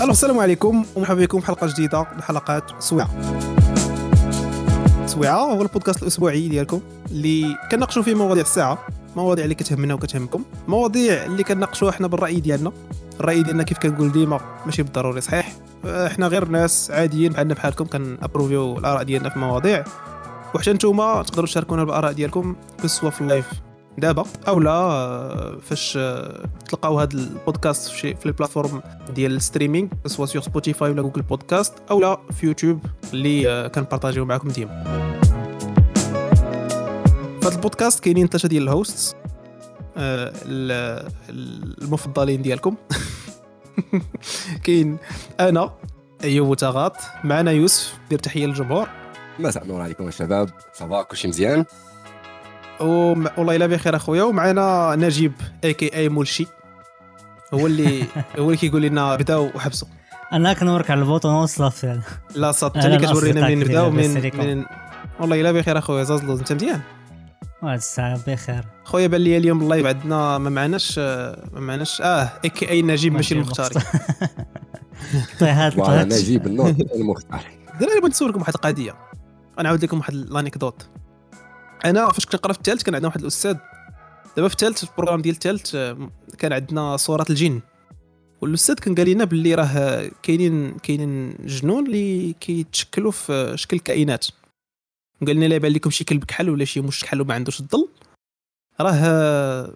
ألو السلام عليكم ومرحبا بكم في حلقة جديدة من حلقات سويعة. سويعة هو البودكاست الأسبوعي ديالكم اللي كنناقشوا فيه مواضيع الساعة مواضيع اللي كتهمنا وكتهمكم مواضيع اللي كنناقشوها حنا بالرأي ديالنا. الرأي ديالنا كيف كنقول ديما ماشي بالضروري صحيح؟ إحنا غير ناس عاديين بحالنا بحالكم كنapprouviw الآراء ديالنا في المواضيع وحتى نتوما تقدروا تشاركونا بالاراء ديالكم سواء في ال live. دابا أو لا آه، فاش تلقاو هذا البودكاست في, في ال plateforme ديال ال streaming سواء sur Spotify ولا Google Podcast أو لا في يوتيوب اللي آه، كنpartagiw معكم ديما. هذا البودكاست كاينين ثلاثة ديال ال hosts آه، ال- المفضلين ديالكم. كاين أنا أيوب وتغاط معنا يوسف دير تحية للجمهور. مساء النور عليكم الشباب. صباح كلشي مزيان؟ والله إلا بخير أخويا. ومعنا نجيب اي كي اي مولشي هو اللي هو اللي كيقول لنا بداو وحبسوا. أنا كنورك على البوطون وصافي. لا صات أهلاً اللي كتورينا منين نبداو من, والله إلا بخير أخويا زازلوز أنت مزيان؟ واحد الساعة بخير. خويا بان لي اليوم اللايف عندنا ما معناش ما معناش آه اي كي اي نجيب ماشي المختاري. طيحات نجيب النور المختار دراري بغيت نسولكم واحد القضية. غنعاود لكم واحد ال anecdote أنا فاش كنت كنقرا في الثالث كان عندنا واحد الأستاذ. دابا في الثالث ال programme ديال الثالث آه، كان عندنا سورة الجن. والأستاذ كان قال لنا باللي راه كاينين كاينين جنون اللي كيتشكلوا في شكل كائنات قال لنا لا يبان لكم شي كلب كحل ولا شي مش كحل وما عندوش الظل. راه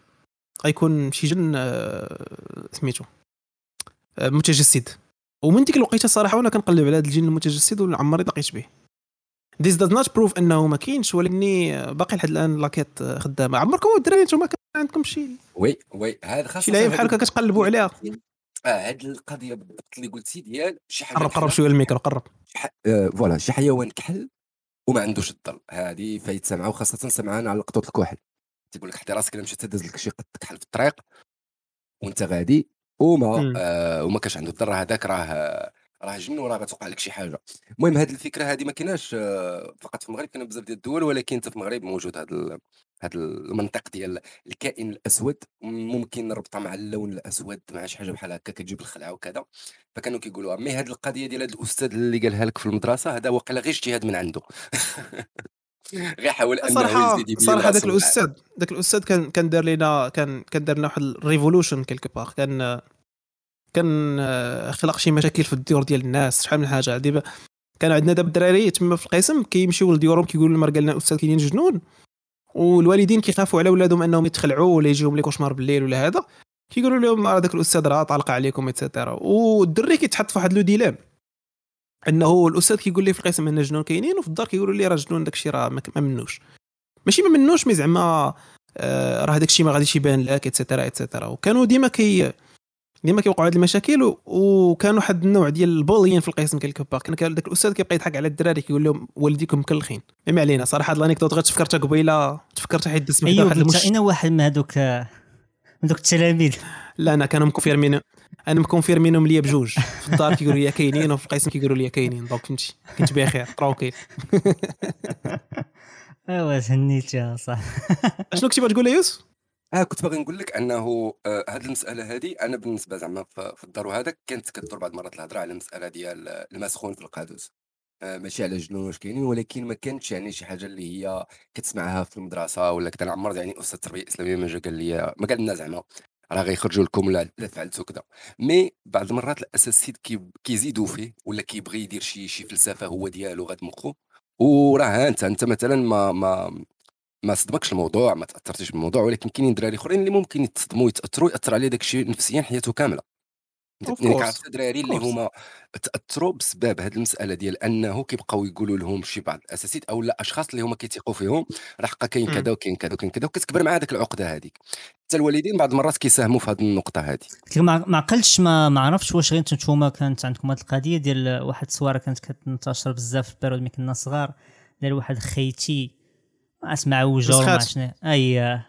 غيكون شي جن آه، سميتو آه، متجسد. ومن ديك الوقيتة صراحة وأنا كنقلب على هذا الجن المتجسد وعمري لقيت به. This does not prove أنه ما كاينش ولكني باقي لحد الآن la quête خدامة. عمركم الدراري نتوما كان عندكم شي؟ oui oui هذا خاصة شي لعيب بحال هكا كتقلبوا عليها. آه هاد القضية بالضبط اللي قلتي ديال شي حاجة قرب قرب شوية الميكرو قرب. آه، voilà شي حيوان كحل وما عندوش الظل. هذه فايت سمعه وخاصه سمعان على لقطة الكحل. تيقول لك حتى راسك إلا مشيت تدز لك شي قط كحل في الطريق وانت غادي وما. آه وما كانش عنده الظل. راه هذاك راه راه جن وراه غتوقع لك شي حاجة. المهم هذه الفكرة هذه ما كايناش آه، فقط في المغرب كاين بزاف ديال الدول ولكن حتى في المغرب موجود هذا ال- هذا المنطق ديال الكائن الأسود ممكن نربطها مع اللون الأسود مع شي حاجة بحال هكا كتجيب الخلعة وكذا. فكانوا كيقولوها. مي هذه القضية ديال هذا الأستاذ اللي قالها لك في المدرسة هذا واقيلا غير اجتهاد من عنده. غير حاول أنه صراحة صراحة ذاك. الأستاذ ذاك الأستاذ كان كان دار لنا كان كان دار لنا واحد ال révolution quelque part كان كان آه، خلق شي مشاكل في الديور ديال الناس شحال من حاجة. دابا كان عندنا دابا الدراري تما في القسم كيمشيو لديورهم كيقولوا لهم قال لنا الاستاذ كاينين جنون والوالدين كيخافوا على ولادهم أنهم يتخلعوا ولا يجيهم les cauchemars بالليل ولا هذا. كيقولوا لهم راه داك الأستاذ راه طالق عليكم et cetera والدري كيتحط في واحد le dilemme أنه الأستاذ كيقول لي في القسم ان الجنون كاينين وفي الدار كيقولوا لي راه الجنون داك الشيء راه ما ما منوش. ماشي ما منوش مي زعما آه، راه داك الشيء ما غاديش يبان لك اتسيتيرا اتسيتيرا وكانوا ديما كي ديما كيوقعوا هاد المشاكل وكانوا واحد النوع ديال البوليين في القسم كيلكو بار كان كان داك الأستاذ كيبقى يضحك على الدراري كيقول لهم والديكم مكلخين. ما علينا صراحة هاد الأنيكدوت غير تفكرتها قبيلة تفكرتها حيت سمعت ايوب واحد المش اين واحد من هذوك من دوك التلاميذ. لا أنا كانوا مكونفيرمين أنا مكونفيرمينهم ليا بجوج. في الدار كيقولوا لي كاينين وفي القسم كيقولوا لي كاينين. دونك فهمتي؟ كنت بخير تروكيل أيوا تهنيت يا صاحبي شنو كنتي بغا تقول يوسف؟ آه كنت باغي نقول لك أنه آه المسألة هذه أنا بالنسبة زعما في الدار وهذا كانت كدور بعض المرات الهضرة على المسألة ديال الماء سخون في القادوس. آه ماشي على جنون واش كاينين ولكن ما كانتش يعني شي حاجة اللي هي كتسمعها في المدرسة ولا كذا عمر يعني أستاذ التربيه الاسلاميه ما جا قال لي ما قال لنا زعما راه غيخرجوا لكم ولا لا فعلتوا كذا مي بعض المرات الاساتذه كي كيزيدوا فيه ولا كيبغي يدير شي شي فلسفة هو ديالو غاد مخو وراه أنت أنت مثلا ما ما ما صدمكش الموضوع ما تاثرتش بالموضوع ولكن كاينين دراري أخرين اللي ممكن يتصدموا يتاثروا ياثر عليه داك الشيء نفسيا حياته كاملة يعني course. كعرفت دراري اللي. هما تأثروا بسبب هذه المسألة ديال أنه كيبقاو يقولوا لهم شي بعض الأساسيات أو لا أشخاص اللي هما كيثيقوا فيهم راه حقا كاين. كذا وكاين كذا وكاين كذا وكتكبر مع هذيك العقدة هذيك حتى الوالدين بعض المرات كيساهموا في هذه النقطة هذه ما عقلتش ما ما عرفتش واش غير نتوما كانت عندكم هذه القضية ديال واحد الصورة كانت كتنتشر بزاف في البيرود ملي كنا صغار ديال واحد خيتي أسمع وجه ولا ما. شنو. أي.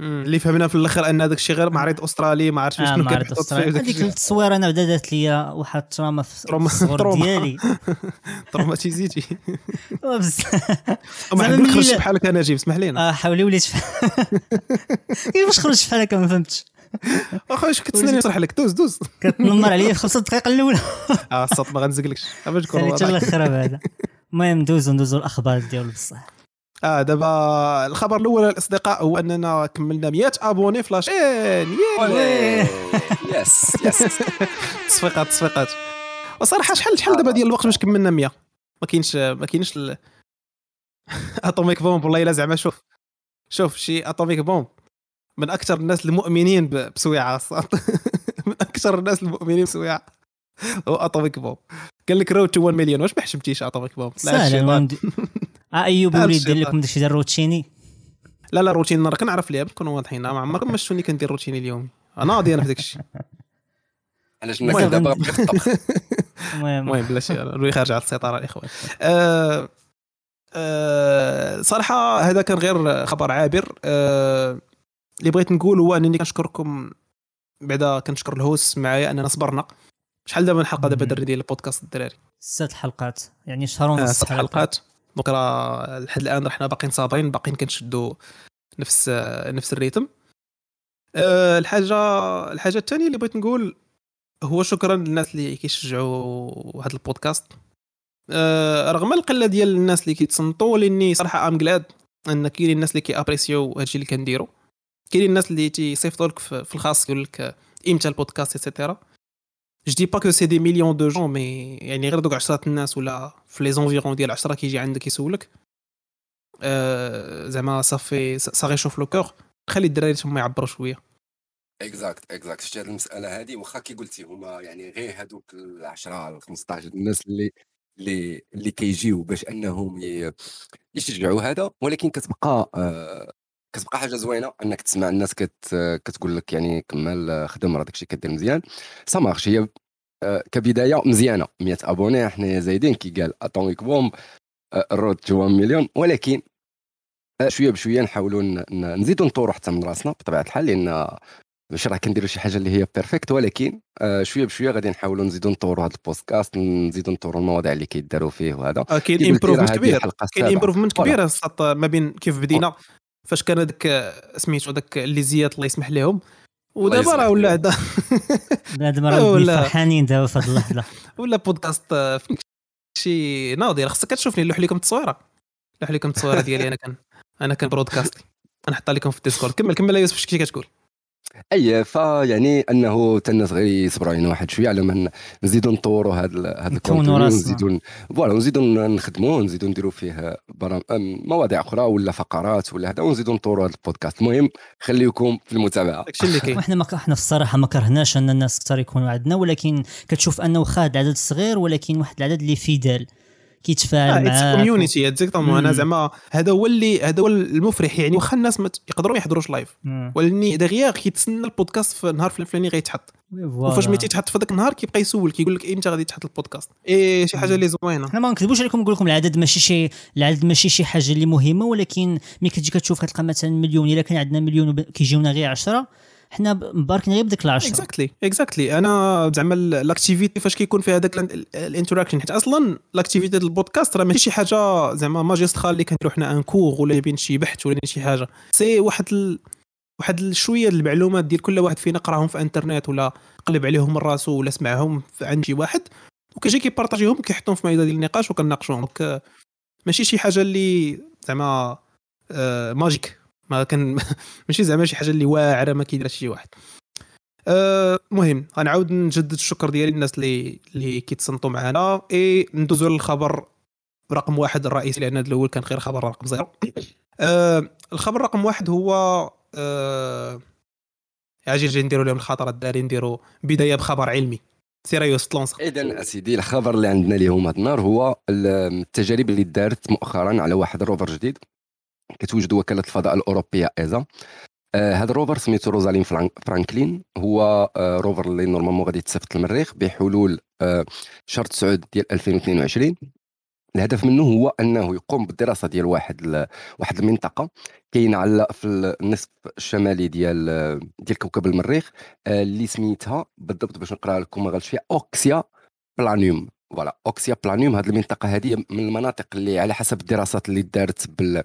اللي فهمنا في الأخر أن هذاك الشيء غير معرض أسترالي ما عرفتش آه شنو كان هذيك. التصويرة أنا بدا دارت لي واحد التراما في الصغر تروما. ديالي. تروماتيزيتي بزاف. ما زعما حد ملي نخرج لا- بحالك أنا جيب اسمح لينا. آه حاولي وليت. كيفاش خرجت بحال هكا؟ ما فهمتش. واخا واش كتسناني نشرح لك؟ دوز دوز. كتنمر عليا في خمسة دقائق الأولى. آه الصوت ما غنزقلكش. باش تكون واضح. بعدا. المهم ندوزو ندوزو الأخبار ديالو بصح. آه دابا الخبر الأول الاصدقاء هو أننا كملنا 100 abonnés في la chaîne. yay yes yes تصفيقات تصفيقات. وصراحة شحال شحال دابا ديال الوقت باش كملنا 100 ما كاينش ما كاينش ال... atomic bomb والله إلا زعما شوف شوف شي atomic bomb. من أكثر الناس المؤمنين ب- بسويعة. من أكثر الناس المؤمنين بسويعة. هو أتوميك بومب. قال لك روت تو 1 مليون واش ما حشمتيش أتوميك بومب؟ لا الشيطان. آه أيوب وليد دير. لكم داكشي ديال الروتشيني لا لا روتين راه كنعرف ليها نكونوا واضحين. ما عمركم ما شفتوني كندير روتيني اليومي أنا ناضي أنا في داك الشيء علاش المهم. دابا بغيت الطبخ المهم. المهم بلا شيء نولي خارج على السيطرة الاخوان آه آه صراحة هذا كان غير خبر عابر. آه اللي بغيت نقول هو أنني كنشكركم بعدا كنشكر ال host معايا أننا صبرنا. شحال دابا من حلقه دابا. دري ديال البودكاست الدراري؟ ست حلقات. يعني شهر آه ونص ست حلقات. donc راه لحد الان حنا باقيين صابرين باقيين كنشدوا نفس نفس ال rythme. آه الحاجة الحاجة الثانية اللي بغيت نقول هو شكرا للناس اللي كيشجعوا هذا البودكاست. آه رغم القلة ديال الناس اللي كيتصنتوا لاني صراحة I'm glad أن كاينين الناس اللي كي appréciيو هادشي اللي كنديروا كاينين الناس اللي تيصيفطوا لك في الخاص يقول لك إمتى البودكاست et cetera je dis pas que c'est des millions de gens mais يعني غير دوك 10 الناس ولا في les environs ديال 10 كيجي عندك يسولك. آه زعما صافي ça réchauffe le cœur خلي الدراري تما يعبروا شوية. exact exact شتي هذه المسألة هذه واخا كي قلتي هما يعني غير هذوك ال 10 ال 15 الناس اللي اللي اللي كيجيو باش أنهم يشجعوا هذا ولكن كتبقى آه، كتبقى حاجة زوينة أنك تسمع الناس كت كتقول لك يعني كمال آه، خدم راه داكشي كدير مزيان. ça marche هي آه، كبداية مزيانة. 100 abonnés حنا زايدين. كي قال Atomic Bomb ال road to 1 مليون. ولكن آه، شوية بشوية نحاولوا نزيدوا نطوروا حتى من راسنا بطبيعة الحال لأن ماشي راه كنديروا شي حاجة اللي هي perfect ولكن آه، شوية بشوية غادي نحاولوا نزيدوا نطوروا هذا البودكاست نزيدوا نطوروا المواضيع اللي كيداروا فيه وهذا. آه كاين improvement كبير. كاين improvement. كبير ما بين كيف بدينا. فاش كان هذاك سميتو هذاك اللي زيات الله يسمح لهم. ودابا راه ولا. هذا. بنادم راه فرحانين دابا في هذه اللحظة. ولا بودكاست آه، شي ناضي خصك كتشوفني نلوح لكم التصويره نلوح لكم التصويره ديالي أنا كان أنا كان broadcastي نحطها لكم في ال Discord. كمل كمل يوسف اش كنتي كتقول. أي فيعني أنه الناس غير يصبروا علينا واحد شوية على ما نزيدوا نطوروا هذا هذا نكونوا contents من راسنا. ونزيدوا ن- voilà ونزيدوا ن- نخدموه نزيدوا نديروا فيه برام... أم، مواضيع أخرى ولا فقرات ولا هذا ونزيدوا نطوروا هذا البودكاست. المهم خليكم في المتابعة. داكشي اللي كاين. وحنا ما إحنا في الصراحة ما كرهناش أن الناس أكثر يكونوا عندنا ولكن كتشوف أنه واخا هاد العدد صغير ولكن واحد العدد اللي fidèle. كيتفاعل معاك community exactement أنا. زعما هذا هو اللي هذا هو المفرح يعني واخا الناس ما يقدروا ما يحضروش live. ولكن دغيا كيتسنى البودكاست في النهار الفلاني غيتحط وفاش. ما تيتحط في ذاك النهار كيبقى يسول كيقول لك إمتى غادي يتحط البودكاست اي شي حاجة اللي زوينة حنا ما نكذبوش عليكم نقول لكم العدد ماشي شي العدد ماشي شي حاجة اللي مهمة ولكن ملي كتجي كتشوف كتلقى مثلا مليون إلا كان عندنا مليون كيجيونا غير 10 حنا مباركين غير بديك ال 10 exactly exactly أنا زعما ال- ال activity فاش كيكون فيها هذاك ال- ال interaction حيت أصلا ال activity ديال البودكاست راه ماشي شي حاجة زعما magistral اللي كنديروا حنا encore ولا بين شي بحث ولا شي حاجة. c'est واحد ال... واحد شوية المعلومات ديال كل واحد فينا قراهم في انترنت ولا قلب عليهم من راسو ولا سمعهم عند شي واحد. وكيجي كي partagيهم وكيحطهم في مائده ديال النقاش وكناقشوهم ماشي شي حاجة اللي زعما آه، magique ما كان ماشي زعما شي حاجة اللي واعرة ما كيديرها شي واحد. آه، مهم غنعاود نجدد الشكر ديالي للناس اللي اللي كيتصنتوا معنا إي ندوزو للخبر رقم واحد الرئيسي لأن هذا الأول كان غير خبر رقم zéro. آه الخبر رقم واحد هو آه أجي نجي نديروا لهم الخطر الداري نديروا بداية بخبر علمي. serious تلونس اذا أسيدي الخبر اللي عندنا اليوم هذا النهار هو ال- التجارب اللي دارت مؤخرا على واحد ال rover جديد. كتوجد وكالة الفضاء الأوروبية ESA آه هذا ال rover سميتو روزالين فران- فرانكلين. هو آه rover اللي normalement غادي يتصيفط للمريخ بحلول آه شهر 9 ديال 2022 الهدف منه هو أنه يقوم بالدراسة ديال واحد واحد المنطقة. كاينة على في النصف الشمالي ديال ديال كوكب المريخ اللي سميتها بالضبط باش نقرا لكم ما غلطش فيها Oxia Planum. voilà Oxia Planum. هذه المنطقة هذه من المناطق اللي على حسب الدراسات اللي دارت بال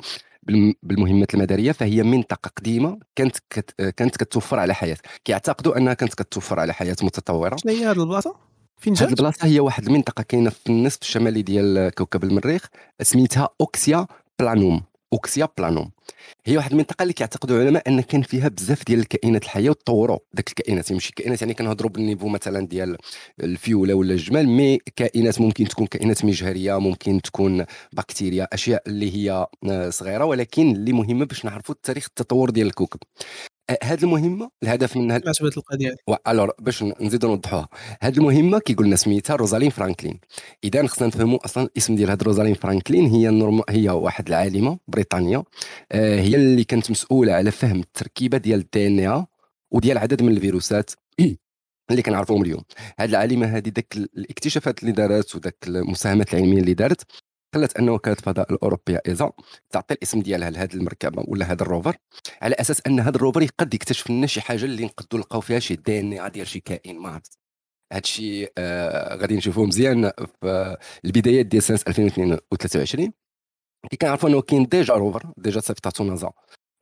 بالمهمات المدارية فهي منطقة قديمة كانت كت كانت كتوفر على حياة. كيعتقدوا أنها كانت كتوفر على حياة متطورة. شنو هي هذه البلاصة؟ فين جات؟ هذه البلاصة هي واحد المنطقة كاينة في النصف الشمالي ديال كوكب المريخ سميتها Oxia Planum. Oxia Planum هي واحد المنطقة اللي كيعتقدوا العلماء أن كان فيها بزاف ديال الكائنات الحية وتطوروا ذاك الكائنات ماشي كائنات يعني كنهضروا بال niveau مثلا ديال الفيولة ولا الجمال mais كائنات ممكن تكون كائنات مجهرية ممكن تكون بكتيريا أشياء اللي هي آه، صغيرة ولكن اللي مهمة باش نعرفوا تاريخ التطور ديال الكوكب. هذه المهمه الهدف منها سمعت بهذه القضية. alors باش نزيدو نوضحوها. هذه المهمة كيقول لنا سميتها روزالين فرانكلين. إذا خصنا نفهموا أصلا الاسم ديال هاد روزالين فرانكلين هي ال norm... هي واحد العالمة بريطانية. آه هي اللي كانت مسؤولة على فهم التركيبة ديال ال DNA وديال عدد من الفيروسات اللي كنعرفوهم اليوم. هذه العالمة هذه داك الاكتشافات اللي دارت وداك المساهمات العلمية اللي دارت خلت ان وكاله الفضاء الأوروبية ESA تعطي الاسم ديالها لهذه المركبة ولا هذا ال rover على أساس أن هذا ال rover يقد يكتشف لنا شي حاجة اللي نقدروا نلقاو فيها شي DNA ديال شي كائن ما عرفت هذا الشيء آه غادي نشوفوه مزيان في البدايات ديال سنة 2023 كي كنعرفوا أنه كاين déjà rover déjà صيفطاتو نازا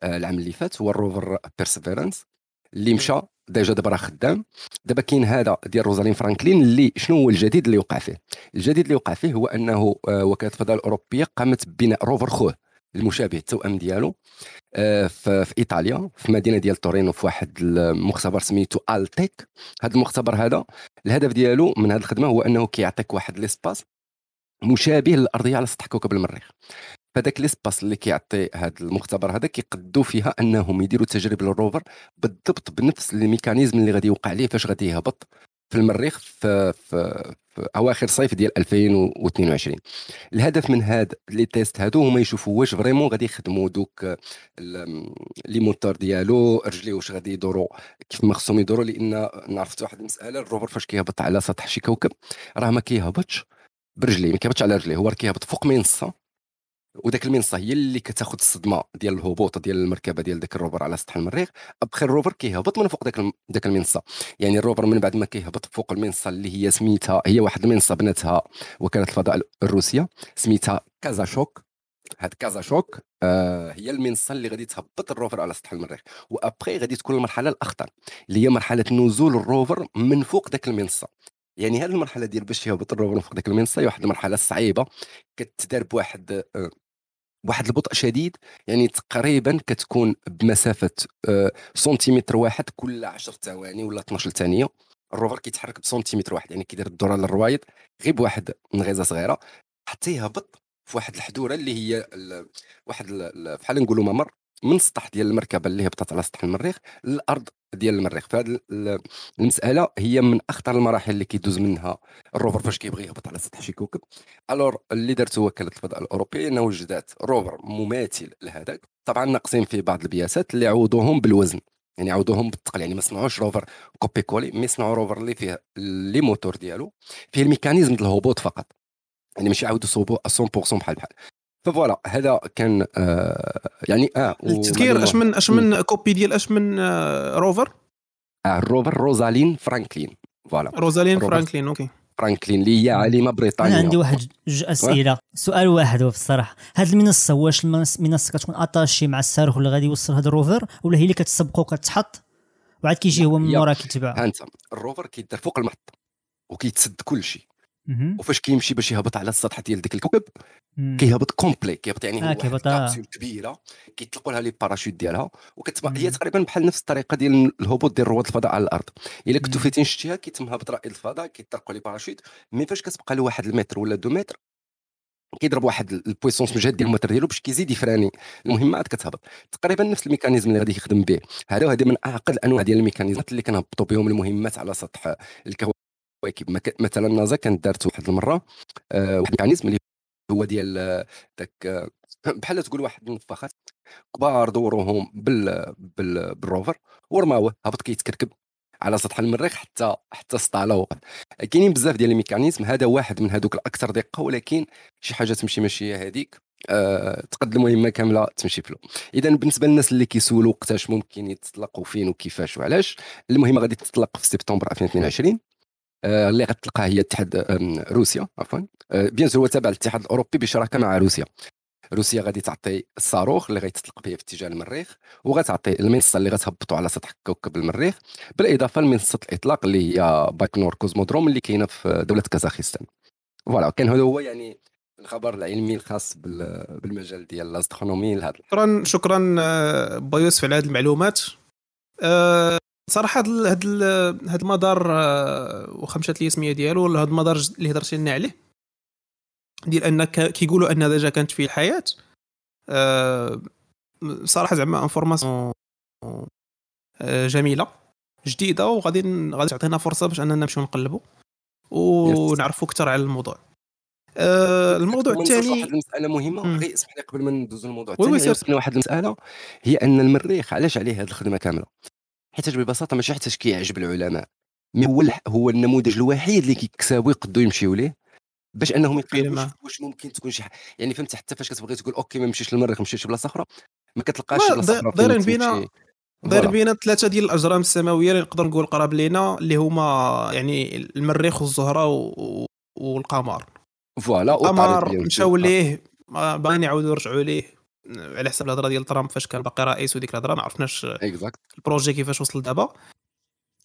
آه العام اللي فات هو ال rover Perseverance اللي مشى déjà دابا راه خدام. دابا كاين هذا ديال روزالين فرانكلين اللي شنو هو الجديد اللي وقع فيه؟ الجديد اللي وقع فيه هو أنه آه، وكالة الفضاء الأوروبية قامت ببناء rover خوه المشابه التوأم ديالو آه، في إيطاليا في مدينة ديال تورينو في واحد المختبر سميتو ALTEC. هذا المختبر هذا الهدف ديالو من هذه الخدمة هو أنه كيعطيك واحد l'espace مشابه للأرضية على سطح كوكب المريخ. فداك l'espace اللي كيعطي هذا المختبر هذا كيقدوا فيها أنهم يديروا تجارب لل rover بالضبط بنفس ال mécanisme اللي غادي يوقع عليه فاش غادي يهبط في المريخ في, في, في أواخر صيف ديال 2022 الهدف من هاد les tests هادو هما يشوفوا واش vraiment غادي يخدموا دوك les moteurs ديالو رجليه واش غادي يدوروا كيف ما خصهم يدوروا لأن نعرفت واحد المسألة ال rover فاش كيهبط على سطح شي كوكب راه ما كيهبطش برجليه ما كيهبطش على رجليه هو كيهبط فوق منصة وداك المنصة هي اللي كتاخذ الصدمة ديال الهبوط ديال المركبة ديال داك ال rover على سطح المريخ. après ال rover كيهبط من فوق داك داك المنصة. يعني ال rover من بعد ما كيهبط فوق المنصة اللي هي سميتها هي واحد المنصة بنتها وكالة الفضاء الروسية سميتها كازاشوك. هاد كازاشوك آه هي المنصة اللي غادي تهبط الروفر على سطح المريخ. وأبخي غادي تكون المرحلة الأخطر اللي هي مرحلة نزول الروفر من فوق داك المنصة. يعني هذه المرحلة ديال باش يهبط الروفر فوق داك المنصة هي واحد المرحلة صعيبة كتدار بواحد بواحد البطء شديد يعني تقريبا كتكون بمسافة آه، سنتيمتر واحد كل 10 ثواني ولا 12 ثانية. الروفر كيتحرك بسنتيمتر واحد يعني كيدير الدورة على الروايض غير بواحد نغيزه صغيرة. حتى يهبط في واحد الحدورة اللي هي واحد بحال نقولوا ممر. من السطح ديال المركبة اللي هبطت على سطح المريخ للارض ديال المريخ. فهذه المسألة هي من أخطر المراحل اللي كيدوز منها ال rover فاش كيبغي يهبط على سطح شي كوكب. alors اللي دارته وكاله الفضاء الأوروبية انه وجدات rover مماثل لهذاك. طبعا ناقصين فيه بعض البياسات اللي عوضوهم بالوزن. يعني عوضوهم بالثقل يعني ما صنعوش rover copier-coller mais صنعوا rover اللي فيه les moteurs ديالو. فيه ال mécanisme ديال الهبوط فقط. يعني ماشي عاودوا صوبوا 100% بحال بحال. voilà هذا كان آه يعني آه التذكير أش من أش من copie ديال أش من آه rover؟ آه ال rover روزالين فرانكلين voilà. روزالين فرانكلين OK. فرانكلين اللي هي عالمه بريطانيه أنا عندي واحد جوج أسئلة. سؤال واحد هو في الصراحه هذه المنصة واش المنصه كتكون attachée مع الصاروخ اللي غادي يوصل هذا ال rover؟ ولا هي اللي كتسبقو كتحط وعاد كيجي هو من مورا كيتبع. انت ال rover كيدار فوق المحطه وكيتسد كل شيء وفاش كيمشي باش يهبط على السطح ديال ديك الكوكب كيهبط complet كيهبط يعني آه كيهبط كابسول آه. كبيرة كيطلقوا لها les parachutes ديالها وكتبقى هي تقريبا بحال نفس الطريقة ديال الهبوط ديال رواد الفضاء على الأرض. إلا كنتو فايتين شتيها كيتم هبط رائد الفضاء كيطلقوا les parachutes mais فاش كتبقى له واحد المتر ولا deux mètres كيضرب واحد ال puissance مجهد ديال الموتور ديالو باش كيزيد يفراني. المهم عاد كتهبط. تقريبا نفس ال mécanisme اللي غادي يخدم به. هذا وهذا من أعقد الأنواع ديال الميكانيزمات اللي كنهبطوا بهم المهمات على سطح مثلا نازا كانت دارت واحد المرة آه، واحد ال mécanisme اللي هو ديال آه، داك آه، بحال تقول واحد النفاخات كبار دوروهم بال, بال... بال rover ورماوه هبط كيتكركب على سطح المريخ حتى حتى سطع وقف كاينين بزاف ديال ال mécanisme هذا واحد من هذوك الأكثر دقة ولكن شي حاجة تمشي ماشي هذيك أه تقد المهمة كاملة تمشي ف l'eau اذا بالنسبة للناس اللي كيسولوا وقتاش ممكن يتطلقوا فين وكيفاش وعلاش المهمة غادي تطلق في سبتمبر 2022 آه، اللي غتلقاه هي اتحاد روسيا عفوا. بيان آه، سور هو تابع للاتحاد الأوروبي بشراكة مع روسيا. روسيا غادي تعطي الصاروخ اللي غيتطلق به في اتجاه المريخ وغتعطي المنصة اللي غتهبطوا على سطح كوكب المريخ بالإضافة لمنصة الإطلاق اللي هي بايكنور cosmodrome اللي كاينة في دولة كازاخستان. voilà كان هذا هو يعني الخبر العلمي الخاص بالمجال ديال ال astronomie لهذا شكرا شكرا آه، بويوسف على هذه المعلومات. أه صراحة هذا هذا المدار آه، واخا مشات لي السميه ديالو هذا المدار اللي هضرتي لنا عليه ديال أن كيقولوا أن déjà كانت فيه الحياة أه صراحة زعما information آه، جميلة جديدة وغادي غادي تعطينا فرصة باش أننا نمشيو نقلبوا ونعرفوا أكثر على الموضوع. آه الموضوع الثاني واحد المسألة مهمة غير اسمح لي قبل ما ندوزو للموضوع الثاني واحد المسألة هي أن المريخ علاش عليه هذه الخدمة كاملة؟ حيت ببساطة ماشي حتى كيعجب العلماء. mais هو هو النموذج الوحيد اللي كيكساو يقدروا يمشيو ليه باش انهم يقيموا واش ممكن تكون شي يعني فهمت حتى فاش كتبغي تقول OK ما نمشيش للمريخ نمشي لشي بلاصه أخرى ما كتلقاش بلاصة أخرى دايرين بينا دايرين بينا ثلاثة ديال الأجرام السماوية اللي نقدر نقول قراب لينا اللي هما يعني المريخ والزهرة و... والقمر. voilà القمر مشاو ليه باغيين يعاودوا يرجعوا ليه. على حسب الهضرة ديال ترامب فاش كان باقي رئيس وديك الهضرة ما عرفناش ال projet كيفاش وصل دابا.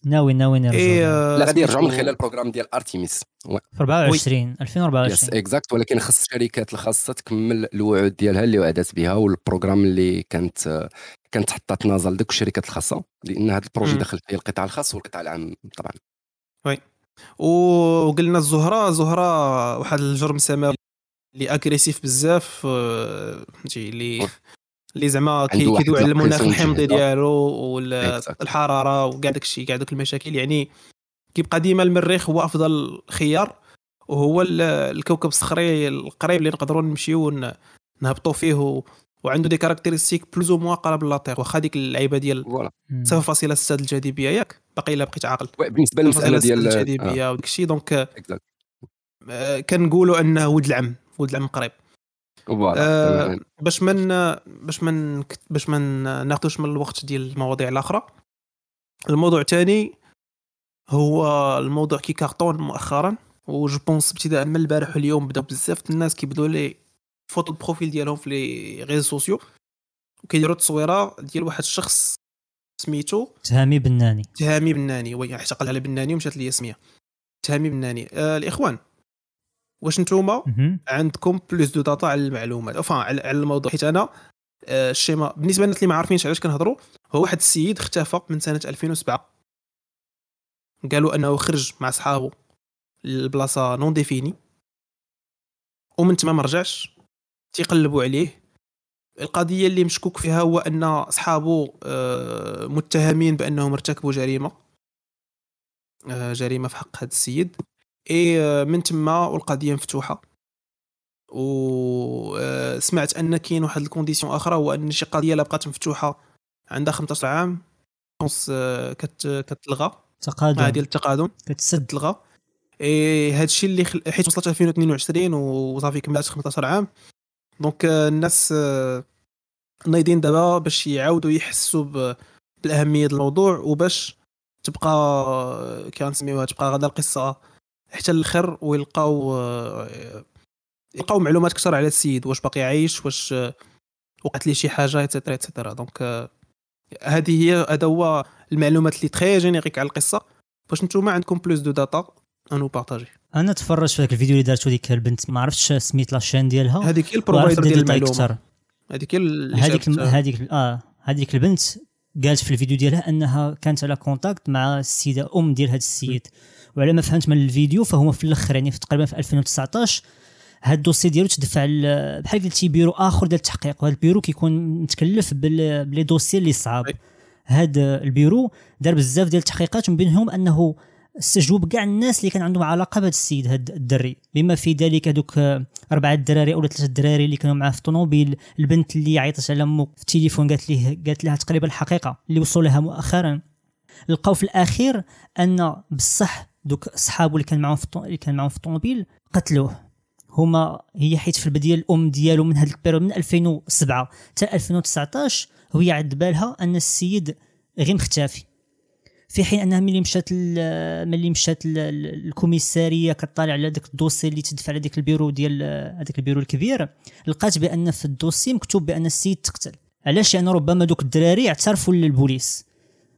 ناوي ناوي نرجع إيه لا غادي يرجعوا من خلال ال programme ديال ارتيميس في 24 2024 yes exact ولكن خص الشركات الخاصة تكمل الوعود ديالها اللي وعدت بها وال programme اللي كانت كانت حطات نازا لديك الشركات الخاصة لأن هذا ال projet داخل فيه القطاع الخاص والقطاع العام طبعا. oui وقلنا الزهرة زهره واحد الجرم سماوي اللي agressif بزاف فهمتي اللي اللي زعما كيدوي على المناخ الحمضي ديالو والحراره وكاع داك الشيء كاع دوك المشاكل يعني كيبقى ديما المريخ هو أفضل خيار وهو الكوكب الصخري القريب اللي نقدروا نمشيو نهبطوا فيه وعنده des caractéristiques plus ou moins قراب la Terre واخا ديك اللعيبة ديال 0.6 الجاذبية ياك؟ باقي إلا بقيت عاقل. بالنسبة للمسألة ديال الجاذبية آه. وداك الشيء donc آه كنقولوا أنه ولد العم. ولد العم قريب آه باش من باش من باش ما ناخذوش من الوقت ديال المواضيع الاخرى الموضوع الثاني هو الموضوع qui cartonne مؤخرا و je pense ابتداء من البارح واليوم بداو بزاف الناس كيبداو les photos de profil ديالهم في les réseaux sociaux وكيديروا تصويرة ديال واحد الشخص سميتو تهامي بناني. تهامي بناني oui اعتقل على بناني ومشات لي سمية. تهامي بناني. آه الإخوان. واش نتوما؟ عندكم plus de data على المعلومات. اوفا على الموضوع. حيت أنا آه، الشيما بالنسبة للناس اللي ما عارفينش علاش كنهضروا هو واحد السيد اختفى من سنة 2007 قالوا أنه خرج مع صحابه للبلاصة non définie ومن تما ما رجعش. تيقلبوا عليه. القضية اللي مشكوك فيها هو أن صحابه آه، متهمين بأنهم ارتكبوا جريمة. آه، جريمة في حق هذا السيد. إي آه، من تما والقضية مفتوحة. وسمعت أن كاين واحد ال condition أخرى هو أن شي قضية لا بقات مفتوحة عندها 15 عام. كت كتلغى. تقادم. ديال التقادم. كتسد. تلغى. إي هذا الشيء اللي خل... حيت وصلت 2022 وصافي كملت 15 عام. donc الناس نايضين دابا باش يعاودوا يحسوا بالأهمية الموضوع وباش تبقى كنسميوها تبقى غدا القصة. حتى الآخر ويلقاو يلقاو معلومات أكثر على السيد واش باقي عايش واش وقعت ليه شي حاجة etcetera etcetera donc هذه هي هذا هو المعلومات اللي très génériques على القصة. باش نتوما عندكم plus de data à nous partager أنا تفرجت في الفيديو اللي دارتو ديك البنت ما عرفتش سميت la chaîne ديالها. هذيك هي ال provider ديال المعلومة. هذيك هذيك هذيك آه هذيك البنت قالت في الفيديو ديالها أنها كانت على contact مع السيدة أم ديال هذا السيد. وعلى ما فهمت من الفيديو فهو في الأخر يعني في تقريبا في 2019 هاد ال dossier ديالو تدفع بحال قلتي بيرو آخر ديال التحقيق وهذا البيرو كيكون متكلف ب les dossiers اللي صعاب. هذا البيرو دار بزاف ديال التحقيقات من بينهم أنه استجوب كاع الناس اللي كان عندهم علاقة بهذا السيد هذا الدري. بما في ذلك هذوك أربعة الدراري أو ثلاثة الدراري اللي كانوا معاه في الطوموبيل البنت اللي عيطت على امه في التليفون قالت ليه قالت لها تقريبا الحقيقة اللي وصلوا لها مؤخرا. لقاو في الأخير أن بصح دوك صحابو اللي كان معاهم في اللي كان معاهم في الطوموبيل قتلوه. هما هي حيت في البدايه الأم ديالو من هذيك ال période من 2007 حتى 2019 وهي عاد بالها أن السيد غير مختفي. في حين أنها ملي مشات ملي مشات ال- ال- الكوميسارية كطالع على داك ال dossier اللي تدفع على ديك البيرو ديال هذاك البيرو الكبير لقات بأن في ال dossier مكتوب بأن السيد تقتل. علاش؟ يعني ربما دوك الدراري اعترفوا للبوليس.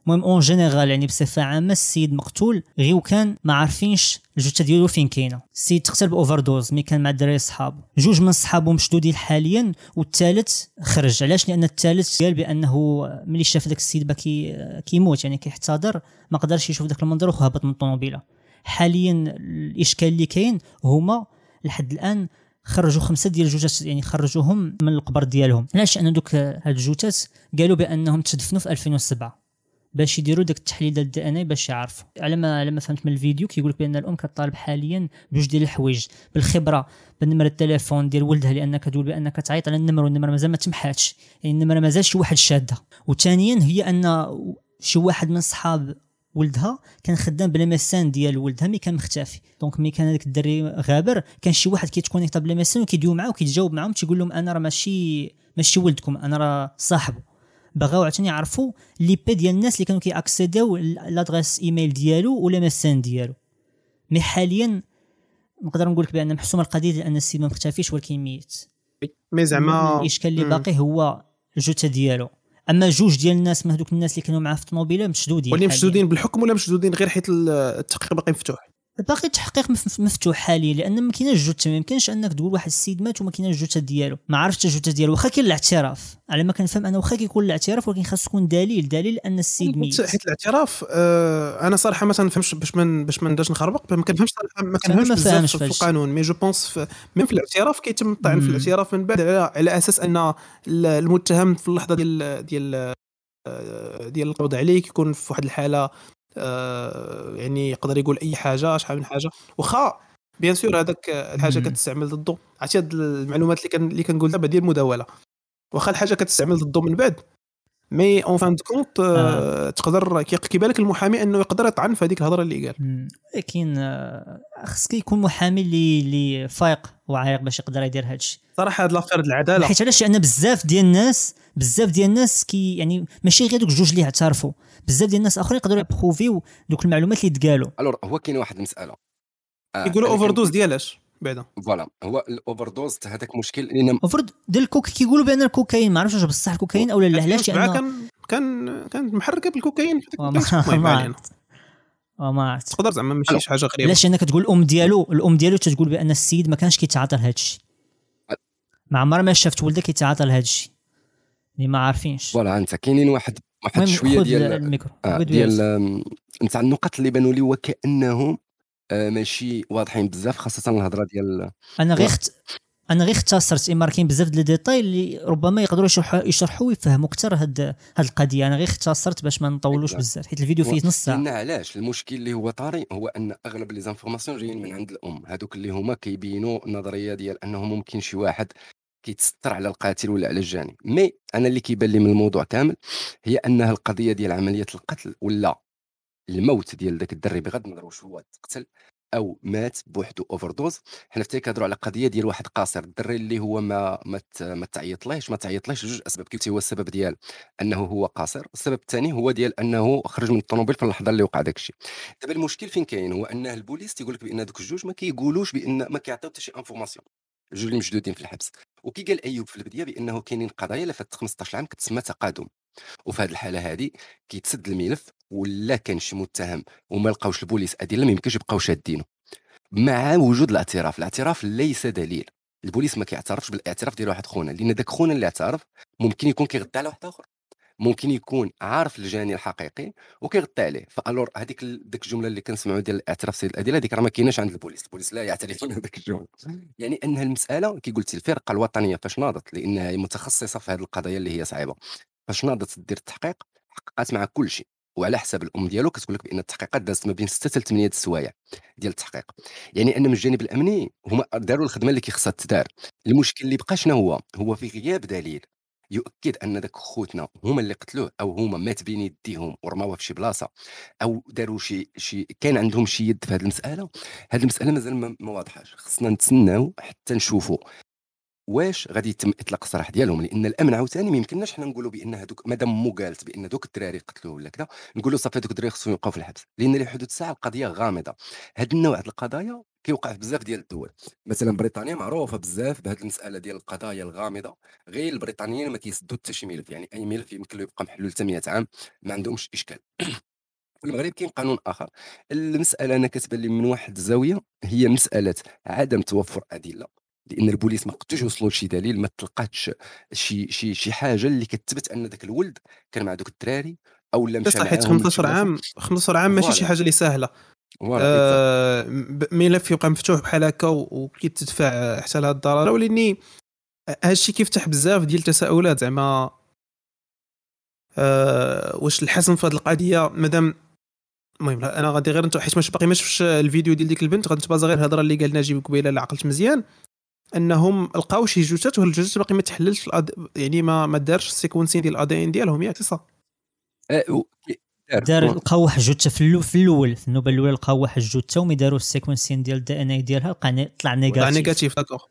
المهم en général يعني بصفة عامة السيد مقتول غير وكان ما عارفينش الجثه ديالو فين كاينة. السيد تقتل ب overdose mais كان مع الدراري صحابو. جوج من صحابو مشدودين حاليا والثالث خرج. علاش؟ لأن الثالث قال بأنه ملي شاف داك السيد باكي كيموت يعني كيحتضر ما قدرش يشوف داك المنظر وهبط من الطوموبيلة. حاليا الإشكال اللي كاين هما لحد الآن خرجوا خمسة ديال الجثث يعني خرجوهم من القبر ديالهم. علاش؟ لأن دوك هاد الجثث قالوا بأنهم تدفنوا في 2007 باش يديروا داك التحليل ديال ال DNA باش يعرفوا. على ما على ما فهمت من الفيديو كيقول لك بأن الأم كطالب حاليا بجوج ديال الحوايج. بالخبرة بنمر التليفون ديال ولدها لأن كتقول بانك تعيط على النمر والنمر مازال ما تمحاتش. يعني النمر مازال شي واحد شادة. وثانيا هي أن شي واحد من صحاب ولدها كان خدام ب la messagerie MSN ديال ولدها mais كان مختفي. donc mais كان هذاك الدري غابر كان شي واحد كي connecta ب la MSN وكيديو معاه وكيتجاوب معاهم تيقول لهم أنا راه ماشي ماشي ولدكم أنا راه صاحبه بغاو عاوتاني يعرفوا les IP ديال الناس اللي كانوا كي accédiو l'adresse email ديالو و la MSN ديالو mais حاليا نقدر نقول لك بأن محسومه القضية لأن السيد ما مختفيش ولكن ميت mais زعما الإشكال اللي. باقي هو الجثه ديالو أما جوج ديال الناس من هذوك الناس اللي كانوا معاه في الطوموبيله مشدودين حالياً. مشدودين بالحكم ولا مشدودين غير حيت التحقيق باقي مفتوح باقي التحقيق مف- مفتوح حاليا لأن ما كايناش جثه ما يمكنش أنك تقول واحد السيد مات وما كايناش الجثه ديالو. ما عرفتش الجثه ديالو. واخا كاين الاعتراف. على ما كنفهم أنا واخا كيكون الاعتراف ولكن خاص يكون دليل. دليل أن السيد ميت. حيت الاعتراف آه أنا صراحة ما تنفهمش باش من باش ما نداش نخربق. ما كنفهمش صراحة ما كنفهمش بزاف في. القانون. mais je pense même في الاعتراف كيتم الطعن في. الاعتراف من بعد على, على أساس أن ال- المتهم في اللحظة ديال ديال آه، ديال القبض عليه كيكون في واحد الحالة آه، يعني يقدر يقول أي حاجة شحال من حاجة. واخا bien sûr هذاك الحاجة. كتستعمل ضده. عرفتي هاد المعلومات اللي كان اللي كنقول دابا ديال المداولة. واخا الحاجة كتستعمل ضده من بعد mais en fin de compte تقدر كي- كيبان لك المحامي انه يقدر يطعن في هذيك الهضرة اللي قال. ولكن آه، خصك يكون محامي اللي اللي فايق وعايق باش يقدر يدير هذا الشيء صراحة هاد l'affaire العدالة. حيت علاش؟ لأن بزاف ديال الناس بزاف ديال الناس كي يعني ماشي غير دوك جوج اللي اعترفوا. بزاف ديال الناس آخرين يقدروا ي prouviو دوك المعلومات اللي تقالوا. alors هو كاين واحد المسألة. آه، يقولوا overdose ديالاش. بعدا voilà هو ال overdose هذاك مشكل لأن المفروض ديال الكوك كيقولوا بأن الكوكايين ما عرفتش واش بصح الكوكايين أو لا لا علاش؟ لأن كان كان كانت محركه بالكوكايين. المهم ما علينا. عرفت. آه، ما عرفت. تقدر زعما ماشي. شي حاجة غريبة. علاش؟ لأنك تقول الأم ديالو الأم ديالو تتقول بأن السيد ما كانش كيتعاطى لهذا الشيء. ما عمرها ما شافت ولدها كيتعاطى لهذا الشيء. اللي ما عارفينش. voilà أنت كاينين واحد واحد شوية ديال الميكرو آه ديال نتاع النقط اللي بانوا لي وكانهم آه ماشي واضحين بزاف خاصة الهضرة ديال أنا غير خت... أنا غير اختصرت اما كاين بزاف ديال ديتاي اللي ربما يقدروا يشرحوا ويفهموا أكثر هاد هاد القضية. أنا غير اختصرت باش ما نطولوش نعم. بزاف حيت الفيديو فيه نص ساعة. علاش؟ المشكل اللي هو طاري هو أن أغلب les informations جايين من عند الأم. هذوك اللي هما كيبينوا النظريه ديال أنه ممكن شي واحد كيتستر على القاتل ولا على الجاني. mais أنا اللي كيبان لي من الموضوع كامل هي أنها القضية ديال عملية القتل ولا الموت ديال ذاك الدري بغض النظر واش هو تقتل أو مات بوحدو overdose حنا في كنهضروا على قضية ديال واحد قاصر الدري اللي هو ما ما ما تعيطليش ما تعيطليش جوج أسباب. كيف هو السبب ديال أنه هو قاصر؟ السبب الثاني هو ديال أنه خرج من الطوموبيل في اللحظة اللي وقع داك الشيء. دابا المشكل فين كاين؟ هو انه البوليس تيقول لك بأن دوك الجوج ما كيقولوش بأن ما كيعطيو حتى شي information الجوج اللي مشدودين في الحبس. وكي قال أيوب في البدايه بأنه كاينين قضايا اللي فاتت 15 عام كتسمى تقادم. وفي هذه الحالة هذه كيتسد الملف ولا كان شي متهم وما لقاوش البوليس أدلة ما يمكنش يبقاو شادينه مع وجود الاعتراف الاعتراف ليس دليل. البوليس ما كيعترفش بالإعتراف ديال واحد خونا لأن داك خونا اللي اعترف ممكن يكون كيغطي على واحد آخر. ممكن يكون عارف الجاني الحقيقي وكيغطي عليه. فالور هذيك ديك الجملة اللي كنسمعوا ديال الاعتراف سيد الادله هذيك راه ما كايناش عند البوليس. البوليس لا يعترفون بهذيك الجملة. يعني ان المسألة كي قلتي الفرقة الوطنية فاش ناضت لأنها متخصصة في هذه القضايا اللي هي صعيبة. فاش ناضت دير التحقيق حققت مع كل شيء. وعلى حساب الأم ديالو كتقول لك بأن التحقيقات دازت ما بين 6 حتى 8 السوايع ديال التحقيق. يعني أن من الجانب الأمني هما داروا الخدمة اللي كيخصها تدار المشكل اللي بقى شنو هو؟ هو في غياب دليل. يؤكد أن ذاك خوتنا هما اللي قتلوه أو هما مات بين يديهم ورماوه في شي بلاصة أو داروا شي شي كان عندهم شي يد في هذه المسألة هذه المسألة مازال ما واضحاش. خصنا نتسناو حتى نشوفوا واش غادي يتم إطلاق السراح ديالهم؟ لأن الأمن عاوتاني ما يمكنناش حنا نقولوا بأن هذوك مادام مو قالت بأن دوك الدراري قتلوه ولا كذا نقولوا صافي دوك الدراري خصهم يبقاو في الحبس. لأن لحدود الساعة القضية غامضة. هاد النوع ديال القضايا كيوقع في بزاف ديال الدول. مثلا بريطانيا معروفة بزاف بهذه المسألة ديال القضايا الغامضة. غير البريطانيين ما كيسدوا حتى شي ملف. يعني أي ملف يمكن له يبقى محلول حتى 100 عام ما عندهمش إشكال. في المغرب كاين قانون آخر. المسألة أنا كتبان لي من واحد الزاويه هي مسألة عدم توفر أدلة. لأن البوليس ما قدوش يوصلوا لشي دليل ما تلقاتش شي شي شي حاجة اللي كتثبت أن ذاك الولد كان مع دوك الدراري أو لا مشى حيت 15 عام 15 عام ماشي شي حاجة اللي سهلة. آه ملف يبقى مفتوح بحال هكا وكيتدفع حتى لهاد الضرره ولاني هادشي كيفتح بزاف ديال التساؤلات. زعما آه واش الحسم في هذه القضية؟ مادام المهم أنا غادي غير انت حيت باقي ما شفتش الفيديو ديال ديك البنت غادي نتبازا غير الهضرة اللي قال ناجي قبيلة لا عقلت مزيان. أنهم لقاو شي جثث وهاد الجثث باقي ما تحللش يعني ما ما دارش ال sequencing ديال ال ADN ديالهم ياك صح. دار. لقاو واحد الجثه في الأول في الأول في النوبة الأولى لقاو واحد الجثه و mais داروا ال sequencing ديال ال DNA ديالها لقى طلع négatif طلع négatif d'accord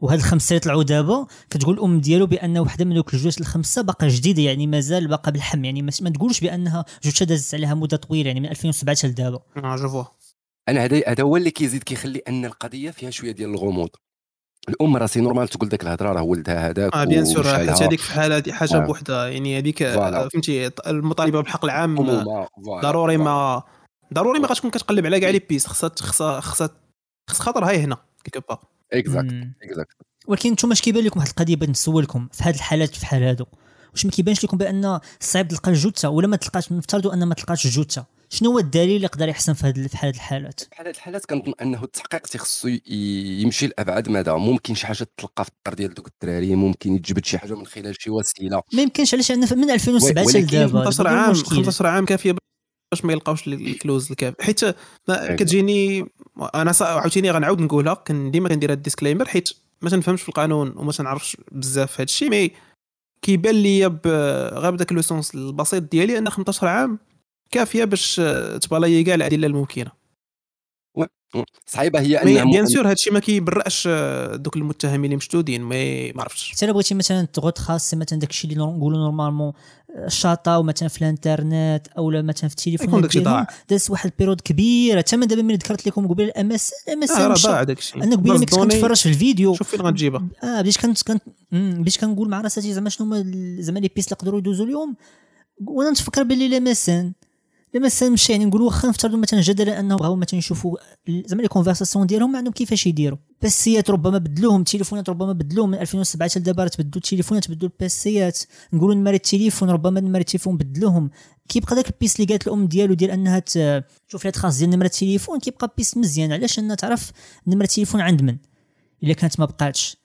وهاد الخمسة اللي طلعوا دابا كتقول الأم ديالو بأن وحدة من دوك الجثث الخمسة باقا جديدة يعني مازال باقا بالحم يعني ما تقولش بأنها جثه دازت عليها مدة طويلة يعني من 2007 لدابا. آه je أنا هذا هذا هو اللي كيزيد كيخلي أن القضية فيها شوية ديال الغموض. الام راه c'est normal تقول داك الهضرة راه ولدها هذاك آه bien sûr حيت هذيك في الحاله هذه حاجة آه. بوحدها يعني هذيك فهمتي المطالبة بالحق العام ضروري ما ضروري ما غتكون كتقلب على كاع les pistes. خصها خصها خصها خص خاطر هاي هنا كيكو با. exact exact ولكن نتوما اش كيبان لكم واحد القضية بغيت نسولكم في هذه الحالات في حال هادو. واش ما كيبانش لكم بأن صعيب تلقى الجثة ولا ما تلقاش نفترضوا أن ما تلقاش الجثة. شنو هو الدليل اللي يقدر يحسن في هذه الحالات؟ في هذه الحالات كنظن أنه التحقيق تيخصو يمشي لأبعد مدى. ممكن شي حاجة تلقى في الدار ديال دوك الدراري ممكن يتجبد شي حاجة من خلال شي وسيلة. ما يمكنش علاش؟ من 2007 حتى لدابا 15 عام 15 عام كافية باش ما يلقاوش ال clues الكافي. حيت كتجيني أنا عاوتاني غنعاود نقولها كان ديما كندير هاد ال disclaimer حيت ما تنفهمش في القانون وما تنعرفش بزاف في هذا الشيء mais كيبان لي غير بداك le sens البسيط ديالي ان 15 عام كافية باش ت balayer كاع الأدلة الممكنة. صعيبة هي ان bien sûr هادشي ما كيبرأش دوك المتهمين اللي مشدودين ما ما عرفتش حتى بغيتي مثلا تغوت خاص مثلا داكشي اللي نقولوا normalement ال chat مثلا في الانترنت أو مثلا في التليفون ديالهم داز واحد ال période كبيره حتى من دابا من ذكرت لكم قبل ال MSN ال MSN راه ضاع داكشي. أنا قبيلة ملي كنت كنتفرج في الفيديو. شوف فين غتجيبها. آه بديت كنت كنت بديت كنقول مع راساتي زعما شنو هما زعما les pistes اللي يقدروا يدوزوا اليوم. وأنا نتفكر باللي ال MSN لما مشى يعني نقولوا واخا نفترضوا مثلا جدلا انهم بغاو مثلا يشوفوا زعما les conversations ديالهم ما عندهم كيفاش يديروا. PC ات ربما بدلوهم التليفونات ربما بدلوهم. من 2007 حتى لدابا تبدلوا التليفونات تبدلوا ال PC ات نقولوا نمر التليفون ربما نمر التليفون بدلوهم. كيبقى داك ال piste اللي قالت الأم ديالو ديال أنها تشوف لها خاص ديال نمرة التليفون كيبقى piste مزيان. علاش؟ أنها تعرف نمرة التليفون عند من؟ إلا كانت ما بقاتش.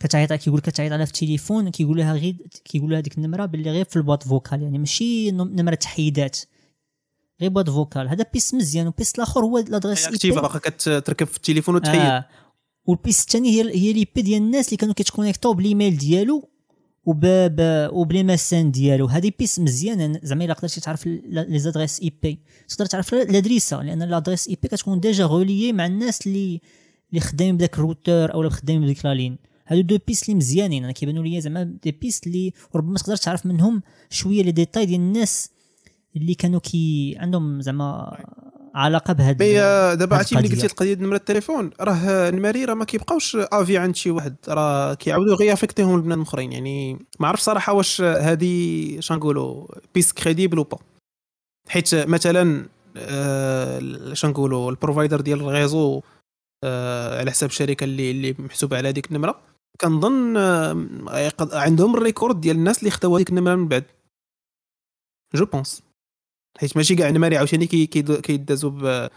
كتعيط كيقول كتعيط عليها في التليفون كيقول لها غير كيقول لها ديك النمرة باللي غير في البواط فوكال يعني ماشي نمرة تحييدات. غير بواد فوكال. هذا بيس مزيان والبيس الآخر هو لادريس اكتيفا باقا كتركب في التليفون وتحيد. آه. والبيس الثاني هي هي لي بي ديال الناس اللي كانوا كيتكونيكتو بالإيميل ديالو وب وبلي ماسان ديالو. هذه بيس مزيانة. زعما إلا قدرتي تعرف لي زادريس إي بي تقدر تعرف الادريسه لأن لادريس إي بي كتكون ديجا غوليي مع الناس اللي اللي خدامين بداك الروتور أو خدامين بديك la ligne. هادو deux pistes اللي مزيانين. أنا كيبانوا لي زعما des pistes اللي ربما تقدر تعرف منهم شوية les détails ديال الناس اللي كانوا كي عندهم زعما علاقة بهذا mais دابا عرفتي ملي قلتي القضية نمرة التليفون راه النماري راه ما كيبقاوش à vie عند شي واحد راه كيعاودوا غير affecter هم البنات الأخرين. يعني ما عرف صراحة واش هذه اش نقولوا piste crédible ou pas حيت مثلا آه نقولوا ال provider ديال ال réseau آه على حساب الشركة اللي اللي محسوبه على هذيك النمرة كنظن آه عندهم ال record ديال الناس اللي خداو هذيك النمرة من بعد. je pense حيت ماشي كاع النماري عاوتاني كيدازوا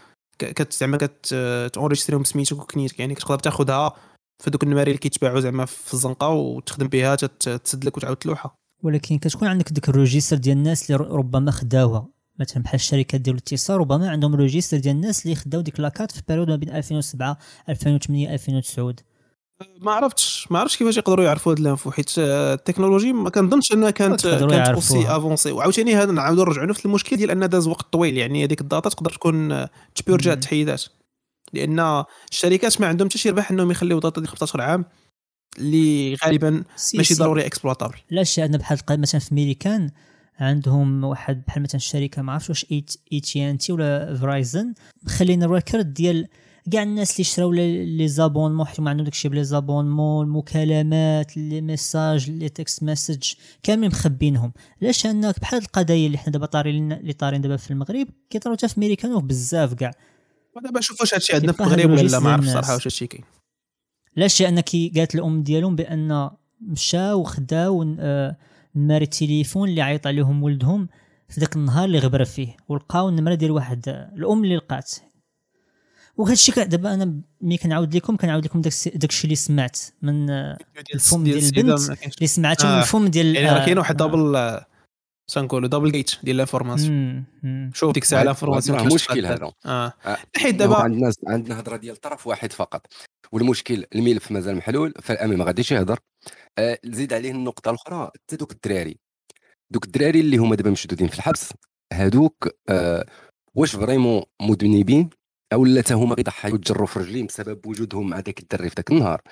زعما كت enregistrer هم بسميتك وكنيتك يعني كتقدر تاخذها في دوك النماري اللي كيتباعوا زعما في الزنقة وتخدم بها تسد لك وتعاود تلوحها. ولكن كتكون عندك ديك ال registre ديال الناس اللي ربما خداوها. مثلا بحال الشركات ديال الاتصال ربما عندهم registre ديال الناس اللي خداو ديك la carte في période ما بين 2007 2008 2009 ما عرفتش ما عرفتش كيفاش يقدروا يعرفوا هاد ال info حيت التكنولوجي ما كنظنش أنها كانت كانت aussi avancée. وعاوتاني هذا نعاودوا نرجعوا نفس المشكل ديال أن داز وقت طويل يعني هذيك ال data تقدر تكون ت purger تحيدات. لأن الشركات ما عندهم حتى شي ربح إنهم يخليو data ديال 15 عام اللي غالبا c'est ماشي c'est. ضروري exploitable الاشياء عندنا بحال مثلا في ميريكان عندهم واحد بحال مثلا الشركة ما عرفتش واش AT&T ولا Verizon مخلين ال record ديال كاع الناس اللي شراو les abonnements حيت هما عندهم داكشي بلي زابونمون المكالمات les messages les text message كاملين مخبينهم. علاش انك بحال هاد القضايا اللي حنا دابا طارين اللي طارين دابا في المغرب كيطراو حتى في ميريكان وبزاف كاع. دابا نشوف واش هادشي عندنا في المغرب ولا لا ما عرفتش الناس. صراحة واش هادشي كاين. علاش لأن كي قالت الام ديالهم بأن مشاو وخداو آه، نمار التليفون اللي عيط عليهم ولدهم في ذاك النهار اللي غبر فيه ولقاو النمره ديال واحد آه، الأم اللي لقات. وهذا الشيء دابا أنا ملي كنعاود لكم كنعاود لكم داك الشيء اللي سمعت من آه، الفم ديال البنت. اللي سمعته من آه. الفم ديال يعني آه، راه كاين واحد. دبل شنقولوا دبل جيت ديال مم. شوف ديك الساعة راه l'information مشكل هذا آه حيت دابا دابا عندنا عندنا هضرة ديال طرف واحد فقط والمشكل الملف مازال محلول فالامي ما غاديش يهضر آه، زيد عليه النقطة الأخرى حتى دوك الدراري دوك الدراري اللي هما دابا مشدودين في الحبس هادوك آه، واش vraiment مذنبين أو لا حتى هما كيضحيو يتجروا في رجليهم بسبب وجودهم مع داك الدري في ذاك النهار.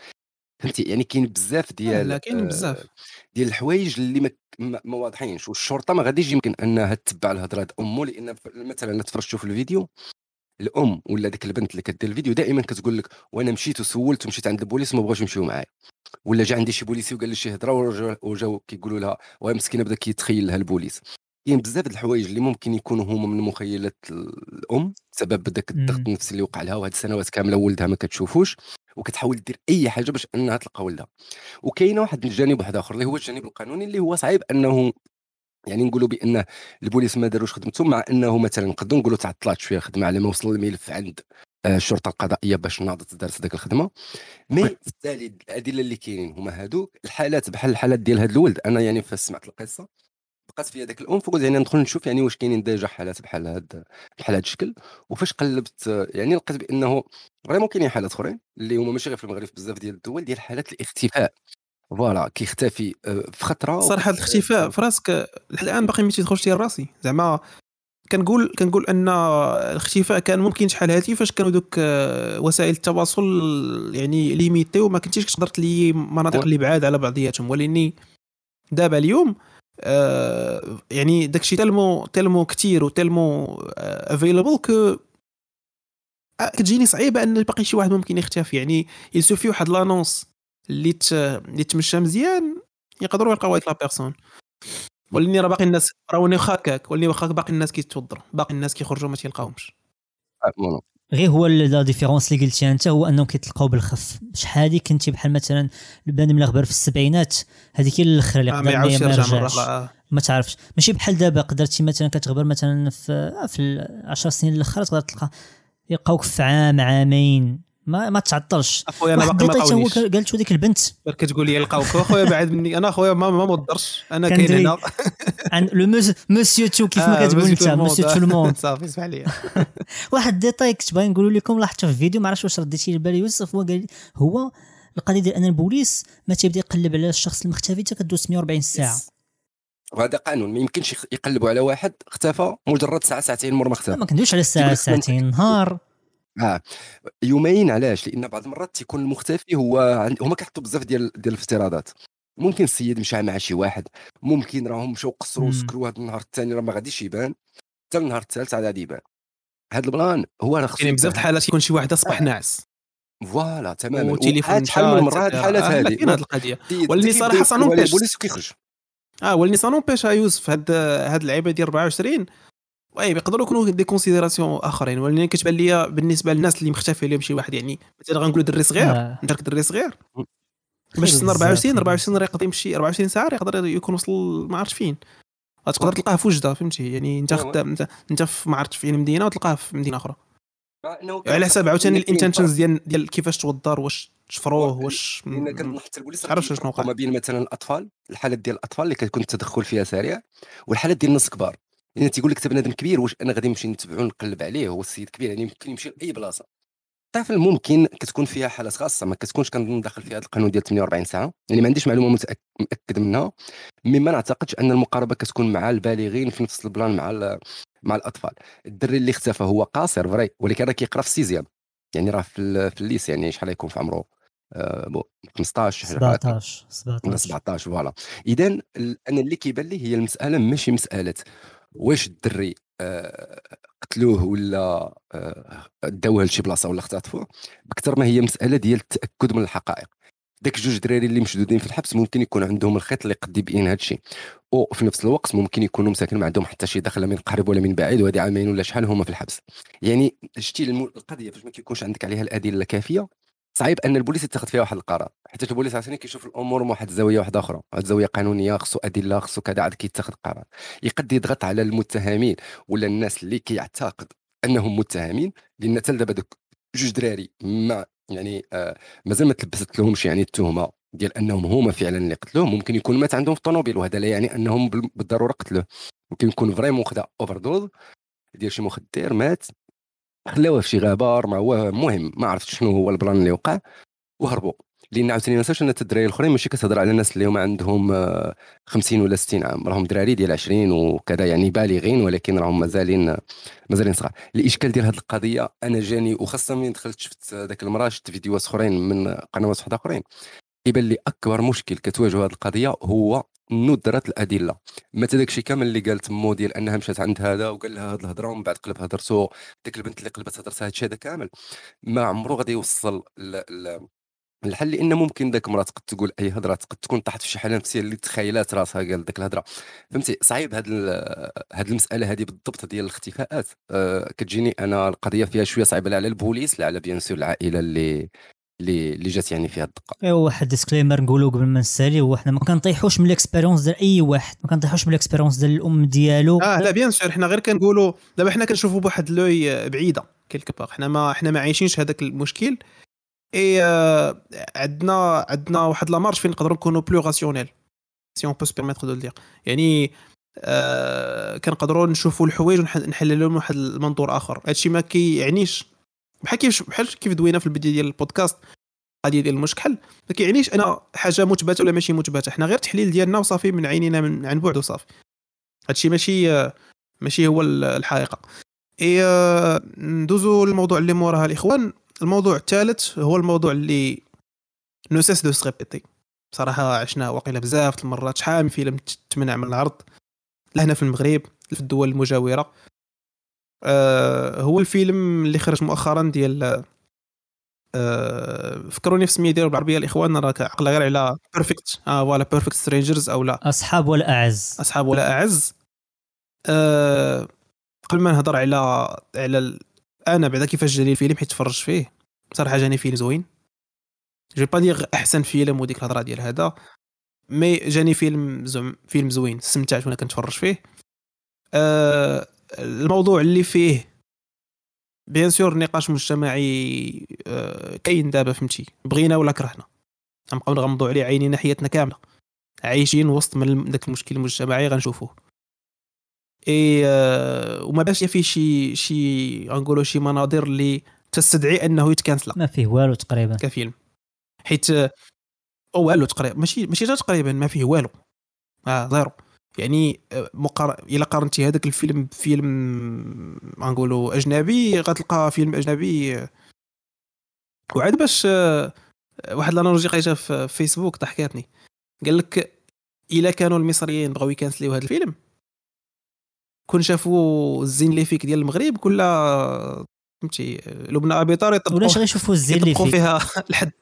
فهمتي؟ يعني كاين بزاف ديال لا كاين آه، بزاف ديال الحوايج اللي ما, ما, واضحينش. والشرطة ما غاديش يمكن أنها تتبع الهضرة د أمه لأن مثلا تفرجتوا في الفيديو الأم ولا ديك البنت اللي كدير الفيديو دائما كتقول لك وأنا مشيت وسولت ومشيت عند البوليس ما بغاوش يمشيو معايا. ولا جا عندي شي بوليسي وقال لي شي هضرة وجاو كيقولوا لها وهي مسكينة بدا كيتخيل لها البوليس. كاين بزاف د الحوايج اللي ممكن يكونوا هما من مخيلات الأم. بسبب داك الضغط. النفسي اللي وقع لها وهاد السنوات كاملة ولدها ما كتشوفوش وكتحاول دير أي حاجة باش أنها تلقى ولدها وكاينة واحد الجانب واحد آخر اللي هو الجانب القانوني اللي هو صعيب أنه يعني نقولوا بأن البوليس ما داروش خدمتهم مع أنه مثلا نقدروا نقولوا تعطلات شوية الخدمه على ما وصل الملف عند آه، الشرطة القضائية باش ناضت دارت ذاك الخدمة mais oui. في التالي الأدلة اللي كاينين هما هادوك الحالات بحال الحالات ديال هاد الولد أنا يعني فاش سمعت القصة بقات فيا داك الام فقلت يعني ندخل نشوف يعني واش كاينين déjà حالات بحال هاد بحال هاد الشكل وفاش قلبت آه، يعني لقيت بأنه vraiment كاينين حالات أخرين اللي هما ماشي غير في المغرب في بزاف ديال الدول ديال حالات الاختفاء. voilà كيختفي آه، في خطره صراحة الاختفاء في راسك الآن باقي ما تيدخلش ديال راسي. زعما كنقول كنقول أن الاختفاء كان ممكن شحال هادي فاش كانوا دوك آه، وسائل التواصل يعني limités وما كنتيش تقدر تلي مناطق اللي بعاد على بعضياتهم. ولأني دابا اليوم آه، يعني داكشي tellement tellement كتير و tellement available que آه، كتجيني صعيبه أن باقي شي واحد ممكن يختفي يعني il suffit واحد l'annonce اللي. اللي تمشى مزيان يقدروا يلقاو هاد la personne ولاني راه باقي الناس راه واخا هكاك واخا باقي الناس كيتوضروا باقي الناس كيخرجوا ما تيلقاوهمش آه،. غير هو la différence اللي قلتي انت هو انهم كيتلقاو بالخف. شحال كنتي بحال مثلا البنادم اللي غبر في السبعينات هذيك هي الأخر اللي آه، قدر ما يعاودش ما يرجعش آه. ما تعرفش. ماشي بحال دابا قدرتي مثلا كتغبر مثلا في آه، في العشر سنين الآخر تقدر تلقى يلقاوك في عام عامين. ما ما تعطلش. أخويا أنا باقي ما لقاونيش قالت ديك البنت. كتقول لي لقاوك أخويا بعد مني. أنا أخويا ما ما مضرش. أنا كاين. هنا. عن le monsieur tout كيف ما آه، كتقول انت monsieur tout monsieur tout le monde. صافي اسمح لي. واحد ال détail كنت باغي نقول لكم لاحظته في الفيديو ما عرفتش واش رديتي لبالي يوسف. هو قال هو القضية ديال أن البوليس ما تيبدا يقلب على الشخص المختفي حتى كدوز 140 ساعة. وهذا قانون ما يمكنش يقلبوا على واحد اختفى مجرد ساعة ساعتين مور ما اختفى. ما كندويش على الساعة ساعتين نهار. آه يومين علاش؟ لأن بعض المرات تيكون المختفي هو عند... هما كيحطوا بزاف ديال ديال الافتراضات. ممكن السيد مشى مع شي واحد ممكن راهم مشاو قصروا. وسكروا هذا النهار الثاني راه ما غاديش يبان حتى النهار الثالث عاد غادي يبان. هذا ال plan هو راه خصو كاين بزاف يكون- الحالات كيكون شي واحد اصبح آه. ناعس. voilà تماما. وعاد شحال من مره مشى، الحالات آه، لا، هذه كاين هاد القضية؟ يسولوا عليه بيش. البوليس وكيخرج آه ولاني sinon بيش يوسف هاد هاد اللعيبه ديال 24 oui يقدروا يكونوا des considérations آخرين. ولكن كتبان ليا بالنسبة للناس اللي مختفي لهم شي واحد يعني مثلا غنقولوا دري صغير آه. انت دري صغير. باش تسنى بزاف، 24 خير 24 راه يقدر يمشي 24 ساعة يقدر يكون وصل ما عرفتش فين. غتقدر تلقاه في وجدة فهمتي؟ يعني انت آه، خدام انت انت في ما عرفتش فين مدينة وتلقاه في مدينة أخرى. على حساب عاوتاني ال intentions ديال ديال كيفاش توضر واش تشفروه واش لأن كنظن حتى البوليس راه عرفت شنو وقع. ما بين مثلا الأطفال الحالات ديال الأطفال اللي كتكون التدخل فيها سريع والحالات ديال الناس كبار لأن تيقول لك بنادم كبير واش أنا غادي نمشي نتبعو نقلب عليه؟ هو السيد كبير يعني يمكن يمشي لأي بلاصة. الطفل ممكن كتكون فيها حالات خاصة ما كتكونش كنظن داخل فيها هذا القانون ديال 48 ساعة. يعني ما عنديش معلومة متأك... متاكد منها مما نعتقدش أن المقاربة كتكون مع البالغين في نفس ال plan مع ال... مع الأطفال. الدري اللي اختفى هو قاصر vrai ولكن راه كيقرا في ال sixième يعني راه في, ال... في ال lycée يعني شحال يكون في عمره؟ آه، بو 15 شي حاجة. هكا. 17 ولا 17 17 voilà اذا أنا اللي كيبان لي هي المسألة ماشي مسألة واش الدري آه، قتلوه ولا آه، داوه لشي بلاصة ولا اختطفوه؟ بكثر ما هي مسألة ديال التأكد من الحقائق. داك جوج دراري اللي مشدودين في الحبس ممكن يكون عندهم الخيط اللي يقد يبين هذا الشيء وفي نفس الوقت ممكن يكونوا مساكن ما عندهم حتى شي دخل من قريب ولا من بعيد وهذه عامين ولا شحال هما في الحبس. يعني شتي القضية فاش ما كيكونش عندك عليها الأدلة الكافيه صعيب أن البوليس يتخذ فيها واحد القرار حيت البوليس عاوتاني كيشوف الأمور من واحد الزاويه واحدة أخرى واحد الزاويه قانونية خصو أدلة خصو كذا عاد كيتخذ قرار يقد يضغط على المتهمين ولا الناس اللي كيعتقد أنهم متهمين لأن حتى دابا دوك جوج دراري ما يعني آه مازال ما تلبست لهمش يعني التهمة ديال أنهم هما فعلا اللي قتلوه ممكن يكون مات عندهم في الطوموبيل وهذا لا يعني أنهم بال- بالضرورة قتلوه. ممكن يكون vraiment خدا overdose ديال شي مخدر مات. خلاوه في شي غابه هو المهم ما عرفتش شنو هو ال plan اللي وقع وهربوا. لأن عاوتاني ما ننساوش أن الدراري الأخرين ماشي كتهضر على الناس اللي هما عندهم آه، 50 ولا 60 عام. راهم دراري ديال 20 وكذا يعني بالغين ولكن راهم مازالين مازالين صغار. الإشكال ديال هذه القضية أنا جاني وخاصة من دخلت شفت ذاك المراه شفت فيديوهات أخرين من قنوات واحدة أخرين. يبان لي أكبر مشكل كتواجه هذه القضية هو ندرة الأدلة. متى داك الشيء كامل اللي قالت مو ديال أنها مشات عند هذا وقال لها هذه الهضرة ومن بعد قلب هضرته ديك البنت اللي قلبت هضرتها هذا الشيء هذا كامل. ما عمرو غادي يوصل الحل لأن ممكن ذاك المرأة قد تقول أي هضرة قد تكون طاحت في شي حالة نفسية اللي تخيلات راسها قال ديك الهضرة. فهمتي؟ صعيب هاد هاد المسألة هذه بالضبط ديال الاختفاءات. أه كتجيني أنا القضية فيها شوية صعيبة لا على البوليس لا على bien sûr العائلة اللي اللي اللي جات يعني فيها الدقة. ايوا واحد disclaimer نقولوا قبل ما نسالي هو حنا ما كنطيحوش من ال expérience ديال أي واحد ما كنطيحوش من ال expérience ديال الأم ديالو. آه لا bien sûr حنا غير كنقولوا دابا حنا كنشوفوا بواحد l'œil بعيدة quelque part. حنا ما حنا ما عايشينش هذاك المشكل. إي آه، عندنا عندنا واحد la marge فين نقدروا نكونوا plus rationnels si on peut se permettre de dire يعني آه كنقدروا نشوفوا الحوايج ونحللوا من واحد المنظور آخر. هادشي ما كيعنيش بحال كيف بحال كيف دوينا في البداية ديال البودكاست القضية ديال المشكل. ما كيعنيش أنا حاجة مثبتة ولا ماشي مثبتة. حنا غير التحليل ديالنا وصافي من عينينا من عن بعد وصافي. هادشي ماشي ماشي هو ال- الحقيقة. إي آه، ندوزو للموضوع اللي موراها الإخوان. الموضوع الثالث هو الموضوع اللي نو سيس دو سريبيتي بصراحة عشنا واقيلا بزاف المرات شحال من فيلم تمنع من العرض. لا هنا في المغرب في الدول المجاورة. آه هو الفيلم اللي خرج مؤخرا ديال آه فكروني في السميه ديالو بالعربية الإخوان راه عقله غير على Perfect آه voilà Perfect Strangers أو لا. أصحاب ولا أعز. أصحاب ولا أعز. أه قبل ما نهضر على على ال... أنا بعدا كيفاش جاني الفيلم حيت تفرجت فيه بصراحه جاني فيلم زوين. je vais pas dire أحسن فيلم وديك الهضرة ديال هذا mais جاني فيلم زعم فيلم زوين استمتعت وأنا كنتفرج فيه. أه الموضوع اللي فيه bien sûr نقاش مجتمعي أه كاين دابا فهمتي؟ بغينا ولا كرهنا. غنبقاو نغمضوا عليه عينينا حياتنا كاملة. عايشين وسط من ذاك المشكل المجتمعي غنشوفوه. إي آه، وما باش فيه شي شي غنقولوا شي مناظر اللي تستدعي أنه يتكنسل ما فيه والو تقريبا. كفيلم حيت آه، أو والو تقريبا. ماشي ماشي تقريبا ما فيه والو. آه zéro يعني آه، مقار... الا قارنتي هذاك الفيلم بفيلم غنقولوا أجنبي غتلقى فيلم أجنبي آه، وعاد باش آه، واحد l'analogie لقيتها في فيسبوك ضحكاتني. قال لك إلا كانوا المصريين بغاو يكنسليو هذا الفيلم كون شافوا الزين اللي فيك ديال المغرب كل فهمتي لبنى أبي طار ولاش يطبقوا غيشوفوا الزين اللي يطبقوا فيه فيها الحد.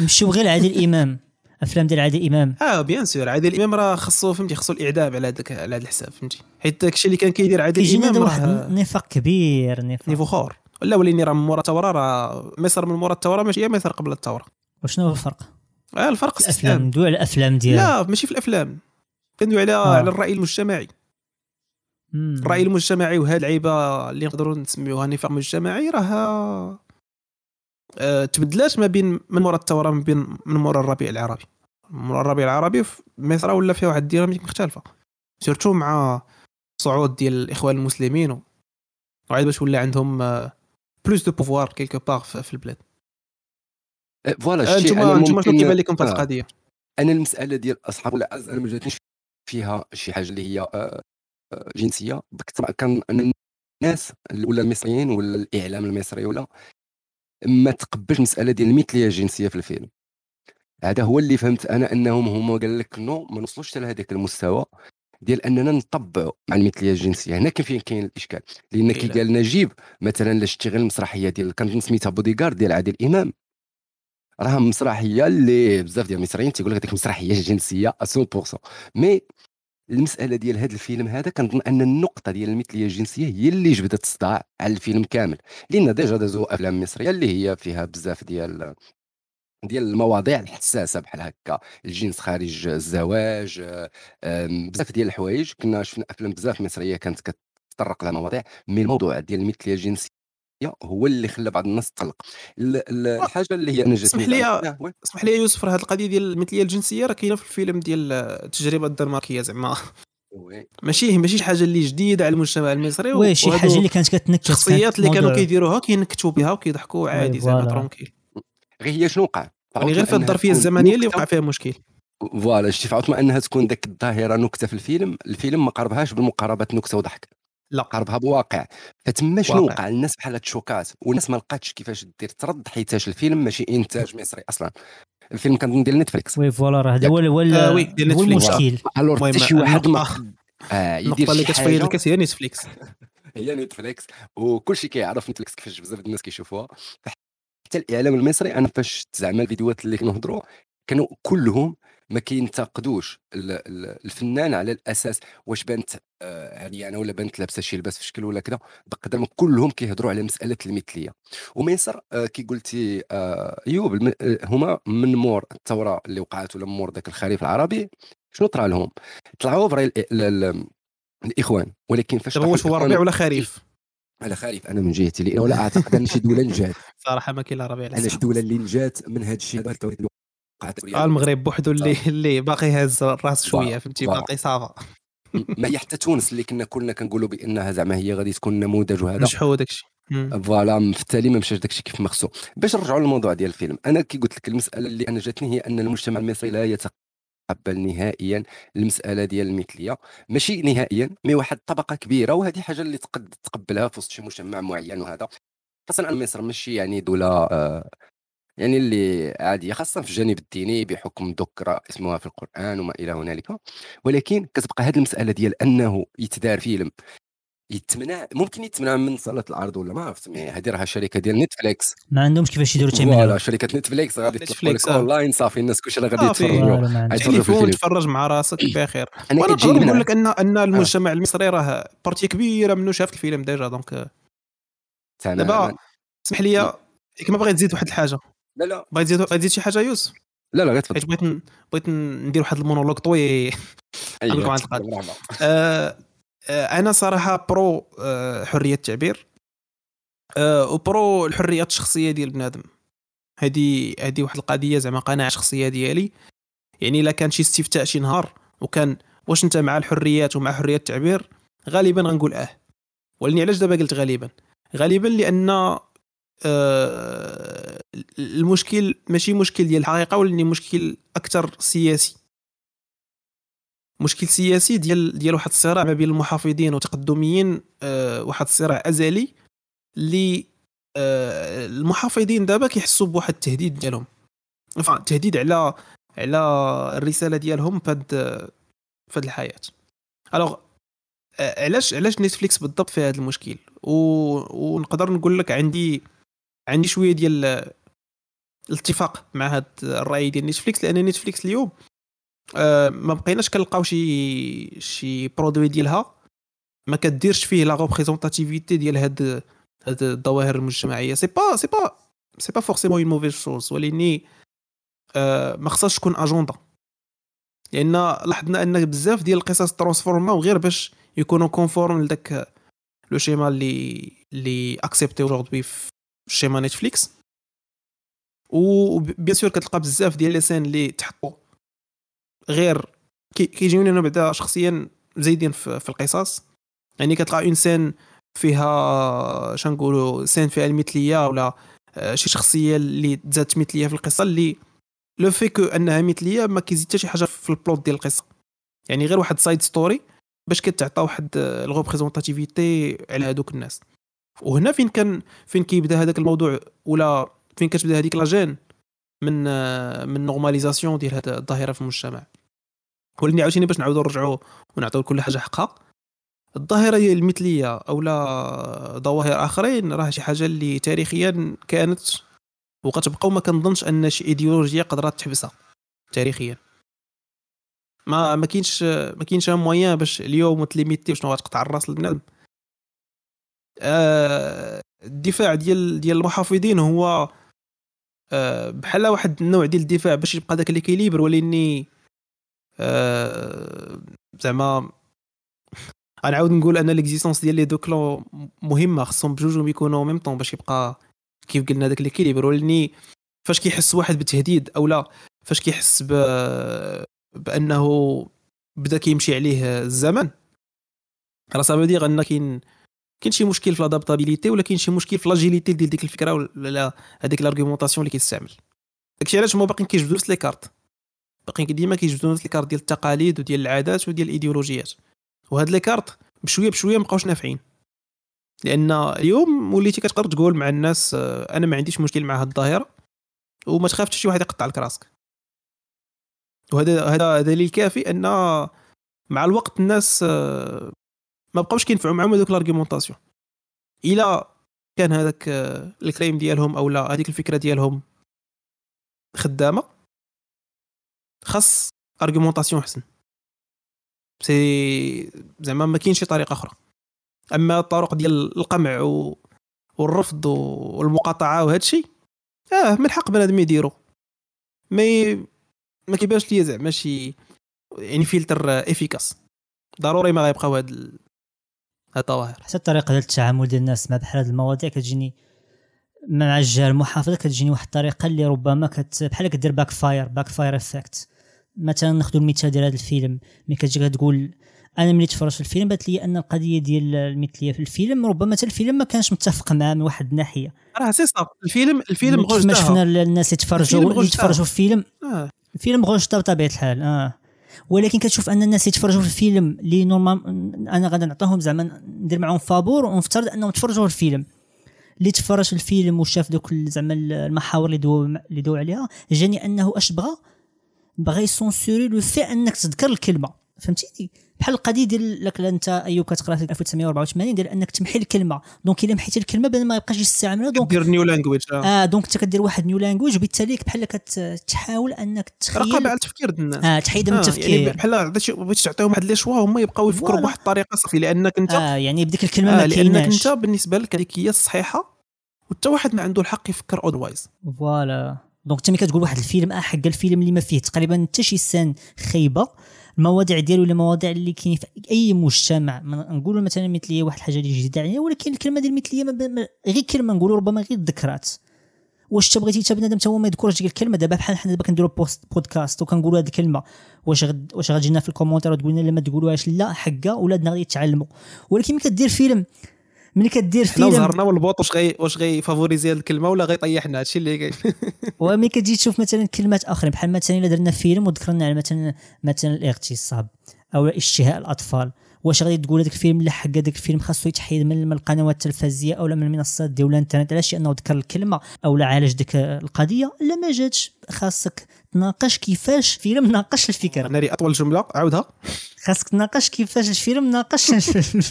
مشيو غير عادل إمام. أفلام ديال عادل إمام. آه بيان سور. عادل إمام راه خصو فهمتي خصو الاعدام على هذاك على هذا الحساب فهمتي. حيت داك الشيء اللي كان كيدير عادل إمام واحد النفاق كبير نفاق. نيفو خور. لا وليني راه من مورا الثوره راه مصر من مورا الثوره ماشي هي مصر قبل الثوره وشنو هو الفرق؟ آه الفرق الأفلام ندوي على الأفلام ديال لا ماشي في الأفلام. كندوي على آه. على الرأي المجتمعي. مم. الراي المجتمعي وهاد العيبة اللي نقدروا نسميوها نفاق مجتمعي راه تبدلات ما بين من مورا الثورة ما بين من مورا الربيع العربي. من مورا الربيع العربي في مصر ولا فيها واحد الديناميك مختلفة. سيرتو مع الصعود ديال الإخوان المسلمين وعاد باش ولا عندهم plus de pouvoir quelque part في البلاد. آه، voilà آه، شتي نتوما أنا نتوما شنو كيبان لكم في آه. القضية. أنا المسألة ديال أصحاب ولا أعز أنا ما جاتنيش فيها شي حاجة اللي هي آه، آه، جنسية. كان الناس ولا المصريين ولا الإعلام المصري ولا ما تقبلش المساله ديال المثليه الجنسية في الفيلم. هذا هو اللي فهمت أنا أنهم هما قال لك non ما نوصلوش لهذاك المستوى ديال أننا نطبعوا مع المثليه الجنسية. هنا كاين فين كاين الإشكال؟ لأن كي قال نجيب مثلا لا شتي غير المسرحيه ديال كانت سميتها بوديغارد ديال عادل إمام. راه مسرحية اللي بزاف ديال المصريين تيقول لك هذيك مسرحية جنسية 100% mais المسألة ديال هذا الفيلم هذا كنظن أن النقطة ديال المثلية الجنسية هي اللي جبدت الصداع على الفيلم كامل. لأن déjà دازوا أفلام مصرية اللي هي فيها بزاف ديال ديال المواضيع الحساسة بحال هكا. الجنس خارج الزواج بزاف ديال الحوايج. كنا شفنا أفلام بزاف مصرية كانت كتطرق لها مواضيع. mais الموضوع ديال المثلية الجنسية هو اللي خلى بعض الناس تقلق. الحاجة اللي هي أنا جاتني اسمح لي اسمح لي يوسف راه هذه القضية ديال المثلية الجنسية راه كاينة في الفيلم ديال التجربة الدنماركية زعما. ماشي ماشي شي حاجة اللي جديدة على المجتمع المصري oui شي حاجة اللي كانت كتنكت الشخصيات اللي كانوا كيديروها كينكتوا بها وكيضحكوا عادي زعما tranquille. غير هي شنو وقع؟ يعني غير في الظرفية الزمنية اللي وقع فيها مشكل. voilà شتي فعوض ما أنها تكون ذاك الظاهرة نكتة في الفيلم. الفيلم ما قربهاش بالمقاربة نكتة وضحك. لا قربها بواقع فتما شنو وقع؟ الناس بحال تشوكات والناس ما لقاتش كيفاش دير. ترد حيتاش الفيلم ماشي إنتاج مصري أصلا. الفيلم كان ديال نتفليكس. oui voilà راه هذا هو هو آه المشكل. alors حتى شي واحد ما آه يدير اللي كتفايد لك هي نتفليكس. هي نتفليكس. وكلشي كيعرف نتفليكس كيفاش بزاف الناس كيشوفوها. حتى الإعلام المصري أنا فاش زعما الفيديوهات اللي كنهضروا كانوا كلهم ما كينتقدوش الفنان على الأساس واش بانت عريانه آه، ولا بانت لابسة شي لباس في شكل ولا كذا بقدر كلهم كيهضروا على مسألة المثلية. وميسر آه، كي قلتي آه، أيوب هما من مور الثورة اللي وقعت ولا مور ذاك الخريف العربي شنو طرا لهم؟ طلعوا vrai الإخوان ولكن فاش واش هو ربيع ولا خريف؟ على خريف أنا من جهتي لأن ولا أعتقد أن شي دولة نجات صراحة ما كاين لا ربيع أنا شي دولة اللي نجات من هذا الشيء هذا آه المغرب بوحدو اللي اللي باقي هاز الراس شوية فهمتي؟ باقي ça va ما هي حتى تونس اللي كنا كلنا كنقولوا بأنها زعما هي غادي تكون نموذج وهذا. نجحوا داكشي. voilà في التالي ما مشاش داكشي كيف ما خصو. باش نرجعوا للموضوع ديال الفيلم أنا كي قلت لك المسألة اللي أنا جاتني هي أن المجتمع المصري لا يتقبل نهائيا المسألة ديال المثلية. ماشي نهائيا mais واحد الطبقه كبيرة وهذه حاجة اللي تقد تقبلها في وسط شي مجتمع معين وهذا. خاصة أن مصر ماشي يعني دولة آه يعني اللي عادية خاصة في الجانب الديني بحكم ذكر اسمها في القرآن وما إلى هنالك. ولكن كتبقى هذه المسألة ديال أنه يتدار فيلم يتمنع ممكن يتمنع من صاله العرض ولا ما عرفت هذه راها شركة ديال نتفليكس. ما عندهمش كيفاش يديروا التمنع voilà شركة نتفليكس غادي تطلق لك أونلاين صافي الناس كلشي راه غادي يتفرجوا. تليفون تفرج مع راسك بخير أنا كنقدر نقول لك أن أن آه. المجتمع المصري راه partie كبيرة منه شاف الفيلم déjà donc دابا اسمح لي كما بغيت تزيد واحد الحاجة. لا لا. بغيت تزيد بغيت تزيد شي حاجة يوسف؟ لا لا غير تفضل. بغيت بغيت ندير واحد المونولوج طويل. أيوة. آه آه أنا صراحة pour آه حرية التعبير. آه و pour الحريات الشخصية ديال بنادم. هذه هذه واحد القضية زعما قناعة شخصية ديالي. يعني إلا كان شي استفتاء شي نهار وكان واش أنت مع الحريات ومع حرية التعبير غالبا غنقول آه. ولكن علاش دابا قلت غالبا؟ غالبا لأن آه، المشكل ماشي مشكل ديال الحقيقة ولكن مشكل أكثر سياسي. مشكل سياسي ديال ديال واحد الصراع ما بين المحافظين والتقدميين أه واحد الصراع أزلي اللي أه المحافظين دابا كيحسوا بواحد التهديد ديالهم. تهديد على على الرسالة ديالهم في هاد في هاد الحياة. alors آه، علاش علاش نتفليكس بالضبط في هذا المشكل؟ و... ونقدر نقول لك عندي عندي شوية ديال الاتفاق مع هذا الرأي ديال نتفليكس لأن نتفليكس اليوم آه ما بقيناش كنلقاو شي شي produit ديالها. ما كديرش فيه la représentativité ديال هاد هاد الظواهر المجتمعية. c'est pas c'est pas c'est pas forcément une mauvaise chose ولكن آه ما خصهاش تكون اجوندا لأن لاحظنا أن بزاف ديال القصص ترانسفورماو غير باش يكونوا conformes ل ذاك le schéma اللي اللي accepté aujourd'hui في schéma نتفليكس. و bien sûr كتلقى بزاف ديال les scènes اللي تحطوا غير كيجيوني أنا بعدا شخصيا زايدين في, القصص. يعني كتلقى une scène فيها شنقولوا scène فيها المثلية ولا آه، شي شخصية اللي تزادت مثلية في القصة اللي le fait que أنها مثلية ما كيزيد حتى شي حاجة في ال plot ديال القصة. يعني غير واحد side story باش كتعطى واحد ال représentativité على هذوك الناس. وهنا فين كان فين كيبدا هذاك الموضوع؟ ولا فين كتبدا هذيك la gêne من من normalisation ديال هذه الظاهرة في المجتمع؟ ولكن عاوتاني باش نعاودوا نرجعوا ونعطيو كل حاجة حقها. الظاهرة المثلية أو لا ظواهر آخرين راه شي حاجة اللي تاريخيا كانت وكتبقى وما كنظنش أن شي إيديولوجيا قدرات تحبسها تاريخيا. ما ما كاينش ما كاينش moyen باش اليوم ت limiter شنو غتقطع الرأس لبنادم آه الدفاع ديال ديال المحافظين هو آه بحال واحد النوع ديال الدفاع باش يبقى داك l'équilibre ولاني آه زعما غنعاود نقول أن l'existence ديال les deux clans مهمة خصهم بجوجهم يكونوا même temps باش يبقى كيف قلنا داك l'équilibre ولاني فاش كيحس واحد بتهديد أو لا فاش كيحس ب... بأنه بدا كيمشي عليه الزمن راه صافي دير أن كاين كاين شي مشكل في l'adaptabilité ولا كاين شي مشكل في l'agilité ديال ديك الفكرة ولا هذيك l'argumentation اللي كيستعمل داكشي علاش هما باقيين كيجبدوا نفس les cartes. باقيين ديما كيجبدوا نفس les cartes ديال التقاليد وديال العادات وديال الايديولوجيات. وهاد les cartes بشوية بشوية مابقاوش نافعين. لأن اليوم وليتي كتقدر تقول مع الناس آه، أنا ما عنديش مشكل مع هاد الظاهرة وما تخافش شي واحد يقطع لك راسك. وهذا هذا دليل كافي أن مع الوقت الناس آه، ما بقاوش كينفعوا معاهم هذوك l'argumentation إلا كان هذاك آه، الكريم ديالهم أو لا هذيك الفكرة ديالهم خدامة خاص argumentation أحسن. c'est زعما ما كاينش شي طريقة أخرى. أما الطرق ديال القمع و... والرفض والمقاطعة وهذا الشيء آه من حق بنادم يديرو. mais ما كيبانش ليا زعما شي يعني filtre efficace ضروري ما غيبقاو. هاد الظواهر حتى الطريقة ديال التعامل ديال الناس مع بحال هاد المواضيع كتجيني مع الجهة المحافظة كتجيني واحد الطريقة اللي ربما كت بحال كدير backfire backfire effect مثلا ناخذ المثال ديال هذا الفيلم. ملي كتجي كتقول أنا ملي تفرجت في الفيلم بات لي أن القضية ديال المثليه في الفيلم. ربما حتى الفيلم ما كانش متفق معاه من واحد الناحية. راه c'est صافي. الفيلم الفيلم غوش ما شفنا الناس اللي تفرجوا اللي تفرجوا في الفيلم. آه. الفيلم غوش بطبيعة الحال آه. ولكن كتشوف أن الناس يتفرجوا في الفيلم اللي normal أنا غادي نعطيهم زعما ندير معاهم فابور ونفترض أنهم تفرجوا في الفيلم. اللي تفرج في الفيلم وشاف دوك زعما المحاور اللي دو اللي دو عليها جاني أنه أش بغى بغى ي censurer le fait أنك تذكر الكلمة. فهمتيني بحال القضية ديال لك انت أيوب كتقرأ في 1984 ديال أنك تمحي الكلمة. donc إلا محيتي الكلمة بان ما يبقاش يستعملها donc دير new language آه. donc انت كدير واحد new language وبالتالي بحال كتحاول أنك تخيل رقابه على التفكير ديال الناس آه تحيد من آه التفكير. يعني بحال بغيتي تعطيهم واحد les choix هما يبقاو يفكروا. بواحد الطريقة صافي لأنك انت آه يعني بديك الكلمة آه ما لأنك انت بالنسبة لك هذيك هي الصحيحة وحتى واحد ما عنده الحق يفكر otherwise voilà donc انت ملي كتقول واحد الفيلم آه حق الفيلم اللي ما فيه تقريبا حتى شي scène خايبه المواضيع ديالو ولا المواضيع اللي كاين في أي مجتمع. نقولوا مثلا مثلية واحد الحاجة اللي جديده علينا ولكن الكلمة ديال المثلية غير كلمة نقولوا ربما غير ذكرات. واش انت بغيتي حتى بنادم هو ما يذكرش ديك الكلمة؟ دابا بحال حنا دابا كنديروا بوست بودكاست وكنقولوا هذه الكلمة. واش غد واش غتجينا في ال commentaire وتقول لنا لا ما تقولوهاش لا حقا ولادنا غادي يتعلموا. ولكن ملي كدير فيلم ملي كدير حنا فيلم وزهرنا والبوط واش غي واش غيفافوريزي هذه الكلمة ولا غيطيحنا هادشي اللي كاين وملي كتجي تشوف مثلا كلمات آخرين بحال مثلا إلا درنا فيلم وذكرنا على مثلا مثلا الاغتصاب أو اشتهاء الأطفال. واش غادي تقول هذاك الفيلم لا حق هذاك الفيلم خاصو يتحيد من القنوات التلفزيونيه أو من المنصات ديال الإنترنت؟ علاش؟ لأنه ذكر الكلمة. أو لا عالج ديك القضية؟ لا ما جاتش. خاصك تناقش كيفاش فيلم ناقش الفكرة. ناري أطول جملة. عاودها. خاصك تناقش كيفاش الفيلم ناقش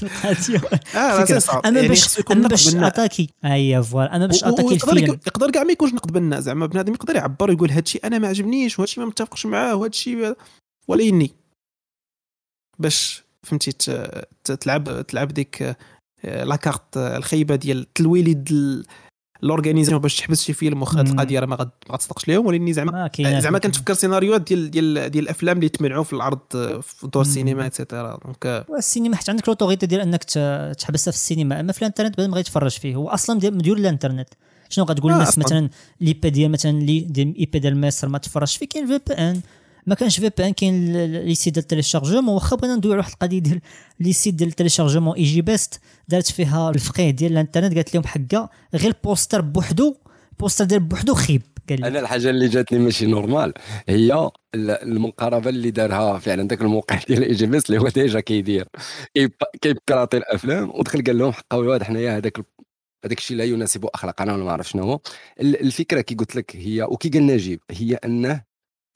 القضية. آه. أما يعني باش أما باش. اتاكي اييه فوالا. أما باش attaquer الفيلم. يقدر كاع ما يكونش نقد بناء. زعما بنادم يقدر يعبر ويقول هادشي أنا ما عجبنيش وهادشي ما متفقش معاه وهادشي وليني باش فهمتي تلعب تلعب ديك آه، لاكارت آه، الخايبة ديال التلويليد ال- الاورغانيزاسيون باش تحبس شي فيلم واخا. القضية راه ما غتصدقش ليهم. ولكن زعما ما كاينة زعما كنتفكر سيناريوهات ديال ديال ديال الأفلام اللي تمنعوا في العرض آه، في دور. السينما اتسيتيرا دونك آه، والسينما حتى عندك لوتوريتي ديال إنك تحبسها في السينما. أما في الإنترنت ما يتفرج فيه. هو أصلا مديور الإنترنت. شنو غتقول آه، للناس. مثلا لي بي ديال مثلا لي ديال إي بي ديال مصر ما تفرجش فيه. كاين في بي ان ما كانش في بي ان كاين لي سيت ديال التيليشارجمون واخا بغينا ندوي على واحد القضية ديال لي سيت ديال التيليشارجمون إي جي بيست دارت فيها الفقيه ديال الانترنت قالت لهم حقا غير البوستر بوحدو البوستر ديال بوحدو خيب قال أنا الحاجة اللي جاتني ماشي نورمال هي ال- المقاربة اللي دارها فعلا ذاك الموقع ديال إي جي بي اس اللي هو ديجا كيدير. كيب- كيبيراطي الأفلام ودخل قال لهم حقا الواد حنايا هذاك هذاك الشيء لا يناسب أخلاقنا ولا ما عرف شنو هو. ال- الفكرة كي قلت لك هي وكي قال نجيب هي أنه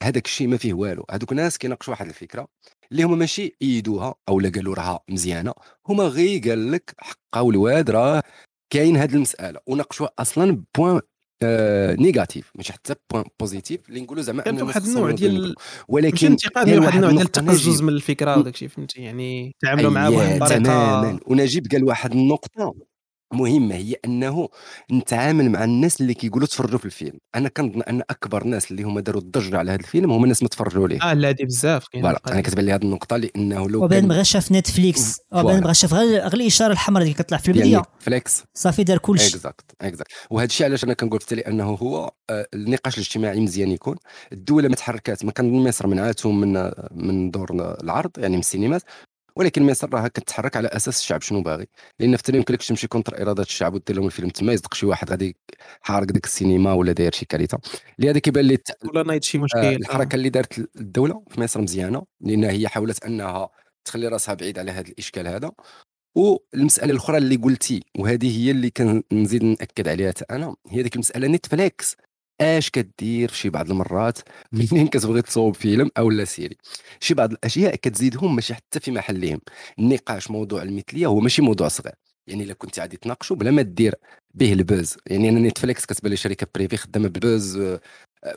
هذاك الشيء ما فيه والو. هذوك ناس كيناقشوا واحد الفكرة اللي هما ماشي ايدوها أو لا قالوا راها مزيانة هما غير قال لك حقا والواد راه كاين هذه المسألة. وناقشوها أصلا points آه négatifs ماشي حتى points positifs اللي نقولوا زعما كان أن في واحد الناس النوع ديال ولكن انتقاد من واحد النوع ديال التقزز. من الفكرة وداك الشيء فهمتي؟ يعني تعاملوا معاه بواحد الطريقة. تماما ونجيب قال واحد النقطة مهمة هي أنه نتعامل مع الناس اللي كيقولوا تفرجوا في الفيلم. أنا كنظن أن أكبر ناس اللي هما داروا الضجة على هذا الفيلم هما الناس ما تفرجوا ليه. آه لا هادي بزاف كاين voilà. أنا كتبان لي هذه النقطة لأنه لو وبان كان بغى شاف نتفليكس وبان voilà. بغى شاف غير غير الإشارة الحمراء اللي كتطلع في البدايه نتفليكس صافي دار كلشي. exact exact وهذا الشيء علاش أنا كنقول حتى لأنه هو آه، النقاش الاجتماعي مزيان يكون. الدولة ما تحركات ما كان مصر منعتهم من من دور العرض يعني من السينمات ولكن مصر راها كتحرك على أساس الشعب شنو باغي. لأن في يمكن لك تمشي contre إرادة الشعب ودير لهم الفيلم تما يصدق شي واحد غادي حارق ديك السينما ولا داير شي كارثة. لهذا كيبان لي ولا نايض شي آه، مشكل الحركة اللي دارت الدولة في مصر مزيانة لانها هي حاولت أنها تخلي راسها بعيد على هذا الإشكال هذا. والمسألة الأخرى اللي قلتي وهذه هي اللي كنزيد نأكد عليها أنا هي ديك المسألة نتفليكس. اش كدير في شي بعض المرات منين كتبغي تصوب فيلم أو لا série. شي بعض الأشياء كتزيدهم ماشي حتى في محلهم. النقاش موضوع المثلية هو ماشي موضوع صغير. يعني إلا كنت غادي تناقشوا بلا ما دير به ال buzz. يعني أنا نتفليكس كتبان لي شركة privée خدامة ب ال buzz آه،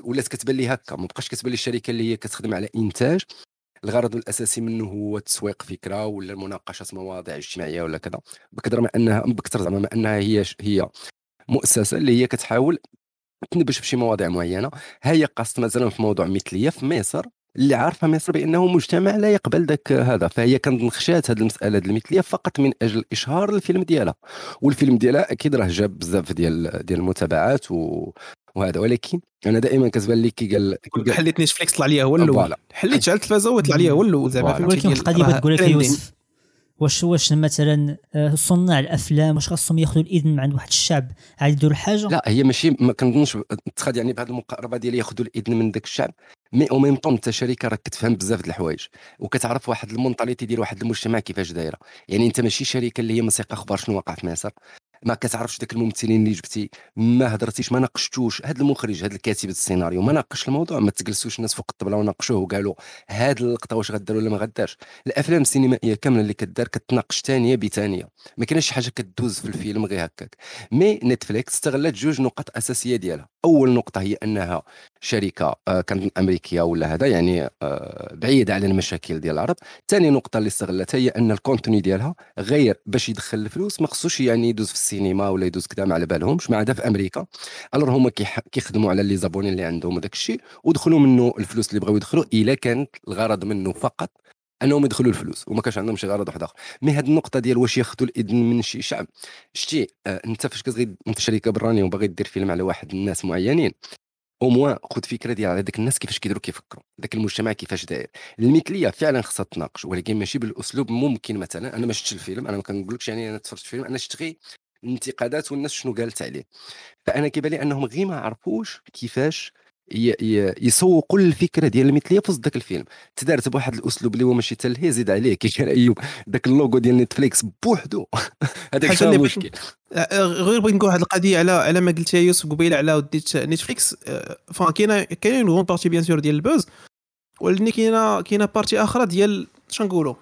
ولات كتبان لي هكا. ما بقاش كتبان لي الشركة اللي هي كتخدم على إنتاج. الغرض الأساسي منه هو تسويق فكرة ولا مناقشه مواضيع اجتماعية ولا كذا. بقدر ما أنها بكثر زعما ما أنها هي هي مؤسسة اللي هي كتحاول تنبش بشي مواضيع معينة. هي قصت مثلا في موضوع مثلية في مصر اللي عارفة مصر بأنه مجتمع لا يقبل ذاك هذا فهي كانت خشات هذه المساله المثلية فقط من أجل إشهار الفيلم ديالها. والفيلم ديالها أكيد راه جاب بزاف ديال ديال المتابعات و وهذا. ولكن أنا دائما كتبان لي كي قال كي قال حليت نتفليكس طلع ليها هو الأول. حليت شعلت التلفازه وطلع ليها هو الأول زعما ولكن القضية تقول لك. يوسف واش واش مثلا آه، صناع الأفلام واش خاصهم ياخذوا الإذن من عند واحد الشعب؟ عاد يديروا الحاجة؟ لا هي ماشي ما كنظنش تخاد يعني بهذه المقاربة ديال ياخذوا الإذن من ذاك الشعب مي أو ميم طون أنت شركه راك كتفهم بزاف د الحوايج وكتعرف واحد ال mentalité ديال واحد المجتمع كيفاش دايرة. يعني أنت ماشي شركه اللي هي مسيقه أخبار شنو واقع في مصر ما كتعرفش داك الممثلين اللي جبتي ما هضرتيش ما ناقشتوش. هذا المخرج هذا الكاتب السيناريو ما ناقش الموضوع ما تجلسوش الناس فوق الطبله وناقشوه وقالوا هاد اللقطة واش غدار ولا ما غدارش الأفلام السينمائية كاملة اللي كدار كتناقش ثانية بثانيه ما كاينش شي حاجة كدوز في الفيلم غير هكاك. mais نتفليكس استغلت جوج نقط أساسية ديالها. أول نقطة هي أنها شركة آه، كانت أمريكية ولا هذا يعني آه، بعيدة على المشاكل ديال العرب ثاني نقطة اللي استغلتها هي أن ال contenu ديالها غير باش يدخل الفلوس ما خصوش يعني يدوز في السينما ولا يدوز كذا ما على بالهمش ما عدا في أمريكا. alors هما كيخدموا على les abonnés اللي عندهم وداك الشيء ودخلوا منه الفلوس اللي بغاو يدخلوا إلا كانت الغرض منه فقط أنهم يدخلوا الفلوس وما كانش عندهم شي غرض واحد آخر. mais هاد النقطة ديال واش ياخذوا الإذن من شي شعب. شتي آه أنت فاش كتبغي انت شركه برانيه وباغي دير فيلم على واحد الناس معينين au moins خذ فكرة ديال على الناس كيفاش كيديروا كيفكروا داك المجتمع كيفاش داير. المثلية فعلا خصها تناقش ولكن ماشي بالأسلوب ممكن مثلا أنا ما شفتش الفيلم أنا ما كنقولكش يعني أنا تفرجت الفيلم أنا شفت غير الانتقادات والناس شنو قالت عليه. فأنا كيبان لي أنهم غير ما عرفوش كيفاش يسوقوا الفكرة ديال المثليه في وسط ذاك الفيلم. تدارت بواحد الأسلوب اللي هو ماشي تا هي زيد عليه كي كان أيوب ذاك اللوغو ديال نتفليكس بوحدو. هذاك هو المشكل؟ آه، غير بغيت نقول واحد القضية على على ما قلت يا يوسف قبيلة على وديت نتفليكس. آه، enfin كاينة كاين une partie bien sûr ديال ال buzz ولكن كاينة كاينة partie أخرى ديال شنقولوا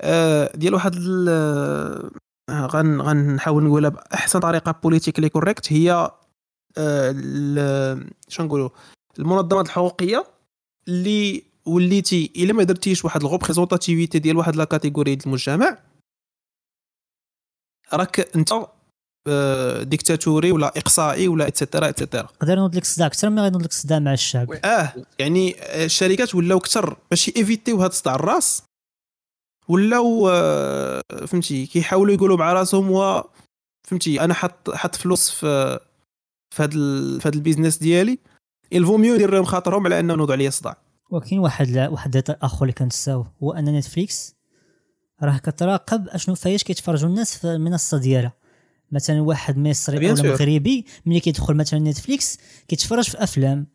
آه، ديال واحد آه، غنحاول نقولها بأحسن طريقة politically correct هي ال- شنقولوا المنظمات الحقوقية اللي وليتي إلا ما درتيش واحد ال représentativité ديال واحد la catégorie ديال المجتمع راك أنت آه، ديكتاتوري ولا إقصائي ولا et cetera et cetera يقدر ينوض لك صداع أكثر ما غينوض لك صداع مع الشعب. آه يعني آه، الشركات ولاو كثر باش évite يو هذا صداع الراس ولاو آه، فهمتي كيحاولوا يقولوا مع راسهم و فهمتي أنا حط حط فلوس في في هذا ال- في هذا ال business ديالي il vaut mieux ندير لهم خاطرهم على أنه نوضوا عليا صداع. وكاين واحد لا واحد اخر اللي كنساو هو أن نتفليكس راه كتراقب أشنو فايش كيتفرجوا الناس في المنصة ديالها. مثلا واحد مصري ولا. مغربي ملي كيدخل مثلا نتفليكس كيتفرج في أفلام.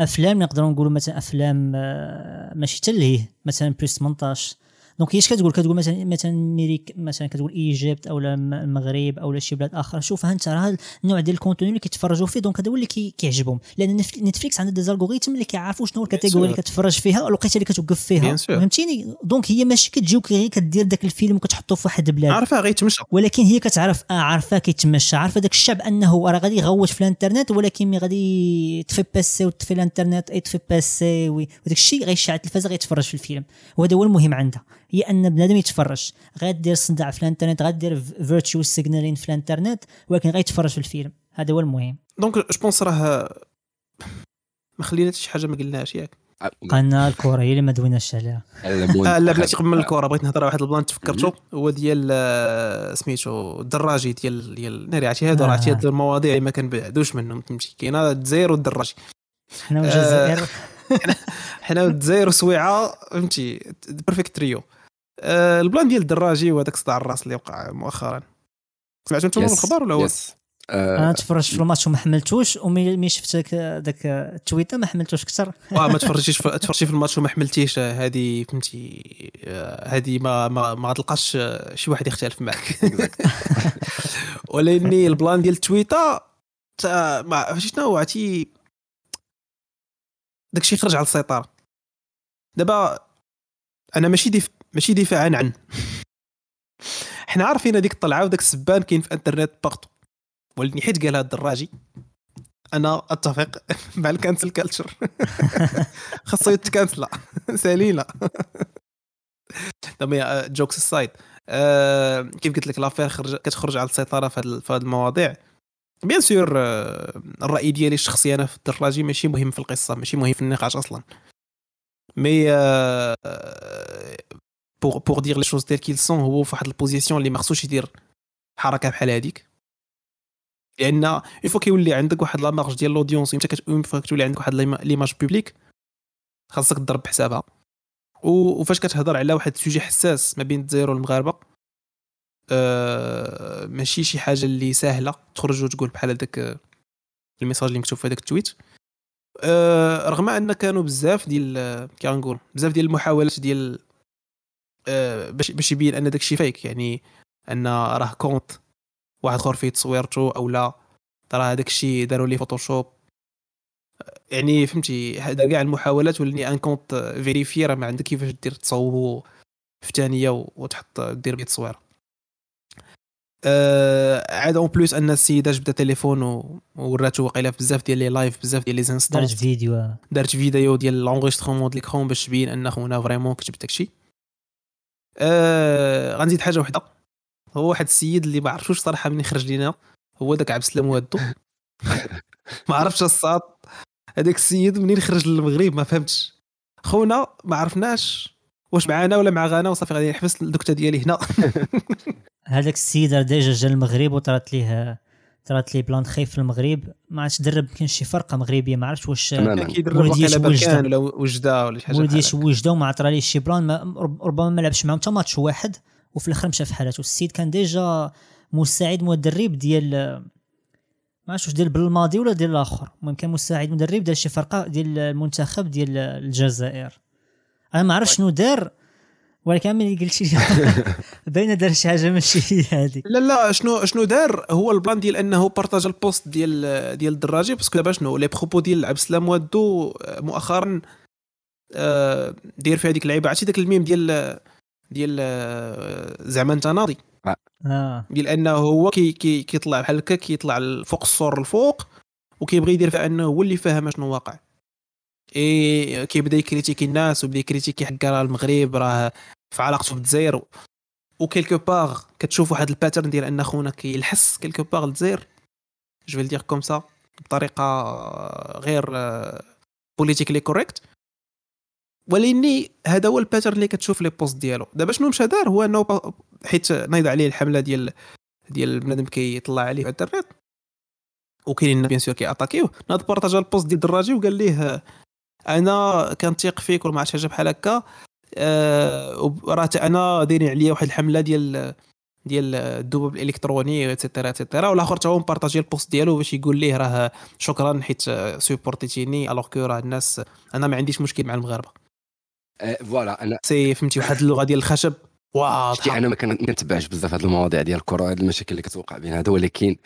أفلام نقدروا نقولوا مثلا أفلام آه، ماشي تلهيه مثلا plus 18 donc هي اش كتقول كتقول مثلا مثلا ميريك مثلا كتقول Égypte أو المغرب أو شي بلاد أخرى شوف انت راه النوع ديال ال contenu اللي كيتفرجوا فيه donc هذا هو اللي كيعجبهم لأن نتفليكس عندها des algorithmes اللي كيعرفوا شنو ال catégorie اللي كتفرج فيها الوقيته اللي كتوقف فيها فهمتيني donc هي ماشي كتجيوك غير كدير داك الفيلم وكتحطه في واحد البلاد عارفه غيتمشى ولكن هي كتعرف آه عارفه كيتمشى عارفة داك الشعب أنه راه غادي يغوت في الإنترنت ولكن mais غادي يطفي PC وتطفي الإنترنت يطفي PC وداك الشيء غيشعل التلفازه غيتفرج في الفيلم. وهذا هو المهم عندها. هي أن بنادم يتفرج. غادير صداع في الانترنت غادير virtue signaling في الانترنت ولكن غيتفرج في الفيلم. هذا هو المهم. donc je pense راه ما خليناش شي حاجة ما قلناش ياك. قلنا الكره هي اللي ما دويناش عليها. آه لا بلاتي قبل الكره بغيت نهضر واحد plan تفكرته هو ديال آه، سميتو الدراجي ديال ديال ناري عرفتي؟ هادو راه عرفتي هاد المواضيع اللي ما كنبعدوش منهم فهمتي؟ كاينة الجزائر والدراجي. حنا والجزائر. حنا والجزائر وسويعه فهمتي؟ perfect trio آه ال plan ديال الدراجي وهذاك صداع الراس اللي وقع مؤخرا. سمعتوا أنتم الخبر ولا هو؟ آه أنا تفرجت في الماتش وما حملتوش و mais شفت ذاك التويته ما حملتوش أكثر. آه ما تفرجتيش تفرجتي في الماتش وما حملتيش هذه فهمتي هذه ما ما, ما غتلقاش شي واحد يختلف معك. ولاني ال plan ديال التويته ما عرفتي شنو؟ عرفتي داكشي خرج على السيطرة. دابا أنا ماشي ديف ماشي دفاعا عن حنا عارفين هذيك الطلعة وداك السبان كاين في إنترنت partout ولكن حيت قالها الدراجي. أنا أتفق مع ال cancel culture خاصو يت cancel سالينا دابا jokes aside آه كيف قلت لك l'affaire خرج كتخرج على السيطرة في هذه المواضيع. bien sûr آه الرأي ديالي الشخصي أنا في الدراجي ماشي مهم في القصة ماشي مهم في النقاش أصلا. mais pour pour dire les choses telles qu'elles sont هو في واحد ال position اللي ما خصوش يدير حركة بحال هذيك لأن une fois كيولي عندك واحد la marge ديال l'audience une fois كتولي عندك واحد l'image publique خاصك تضرب بحسابها. وفاش كتهضر على واحد ال sujet حساس ما بين الجزائر والمغاربة أه ماشي شي حاجة اللي سهله تخرج وتقول بحال هذاك ال message اللي مكتوب في هذاك ال tweet. أه رغم أن كانوا بزاف ديال كنقول بزاف ديال المحاولات ديال باش باش يبين أن داك الشيء fake يعني أن راه compte واحد آخر فيه تصويرته أو لا. ترى هذاك الشيء داروا لي Photoshop يعني فهمتي هذا كاع المحاولات ولاني أن compte vérifié راه ما عندك كيفاش دير تصوبو في ثانية وتحط دير بيه تصوير. آه عاد en plus أن السيده جبدت تليفون وراتو واقيلا بزاف ديال les lives بزاف ديال les instances دارت فيديو. دارت فيديو ديال l'enregistrement ديال l'écran باش تبين أن خونا vraiment كتب داكشي. آه غنزيد حاجة وحدة. هو واحد السيد اللي ما عرفتوش صراحة منين خرج لينا. هو داك عبد السلام وادو ما عرفتش الصاد هذاك السيد منين خرج للمغرب ما فهمتش. خونا ما عرفناش واش معانا ولا مع غانا وصافي غادي نحبس الدكتة ديالي هنا. هذاك السيد ديجا جا المغرب وطرات ليه طرات لي بلان خايف في المغرب ما عرفتش درب يمكن شي فرقة مغربية ما عرفتش واش كيدرب وجده. ولا وجده ولا شي حاجة ولدي وجده وما عطرا ليه شي بلان ما ربما ما لعبش معاهم حتى ماتش واحد وفي الآخر مشى في حالته السيد كان ديجا مساعد مدرب ديال ما عرفتش ديال بالماضي ولا ديال الآخر. المهم كان مساعد مدرب ديال شي فرقة ديال المنتخب ديال الجزائر. أنا ما عرفتش شنو دار ولكن ملي قلت لي؟ باينه دار شي حاجة ماشي هي هذيك لا لا شنو شنو دار؟ هو ال plan ديال أنه partage ال post ديال ديال الدراجي parce que دابا شنو؟ les propos ديال عبد السلام وادو مؤخرا آه، داير في هذيك اللعيبة. عرفتي داك الميم ديال ديال آه، زعما انت ناضي؟ آه. ديال أنه هو كي كي كيطلع بحال هكا كيطلع فوق السور الفوق وكيبغي يدير في أنه هو اللي فاهم شنو واقع. إي كيبدا ي critiquer الناس وبدا ي critiquer حكا راه المغرب راه في علاقته بالجزائر و quelque part كتشوف واحد ال pattern ديال أن خونا كيلحس quelque part الجزائر je vais le dire comme ça بطريقة غير politically correct ولاني هذا هو pattern اللي كتشوف les posts ديالو. دابا شنو مشى دار؟ هو أنه حيت نايض عليه الحملة ديال ديال بنادم كيطلع عليه في الإنترنت. وكاينين bien sûr كيأتاكيوه. ناض بارطاجا ال post ديال الدراجي وقال ليه أنا كنثيق فيك ولا ما عرفتش حاجة بحال هكا. آه راه أنا دايرين عليا واحد الحملة ديال ديال الدبوب الإلكتروني et cetera et cetera والآخر تا هو مبارطاجي ال post ديالو باش يقول ليه راه شكرا حيت سوبورتيتيني alors que راه الناس أنا ما عنديش مشكل مع المغاربة. آه، voilà أنا c'est فهمتي واحد اللغة ديال الخشب؟ واضحة. أنا ما كن- ما كنتبعش بزاف هاد المواضيع ديال الكره هاد المشاكل اللي كتوقع بين هذا ولكن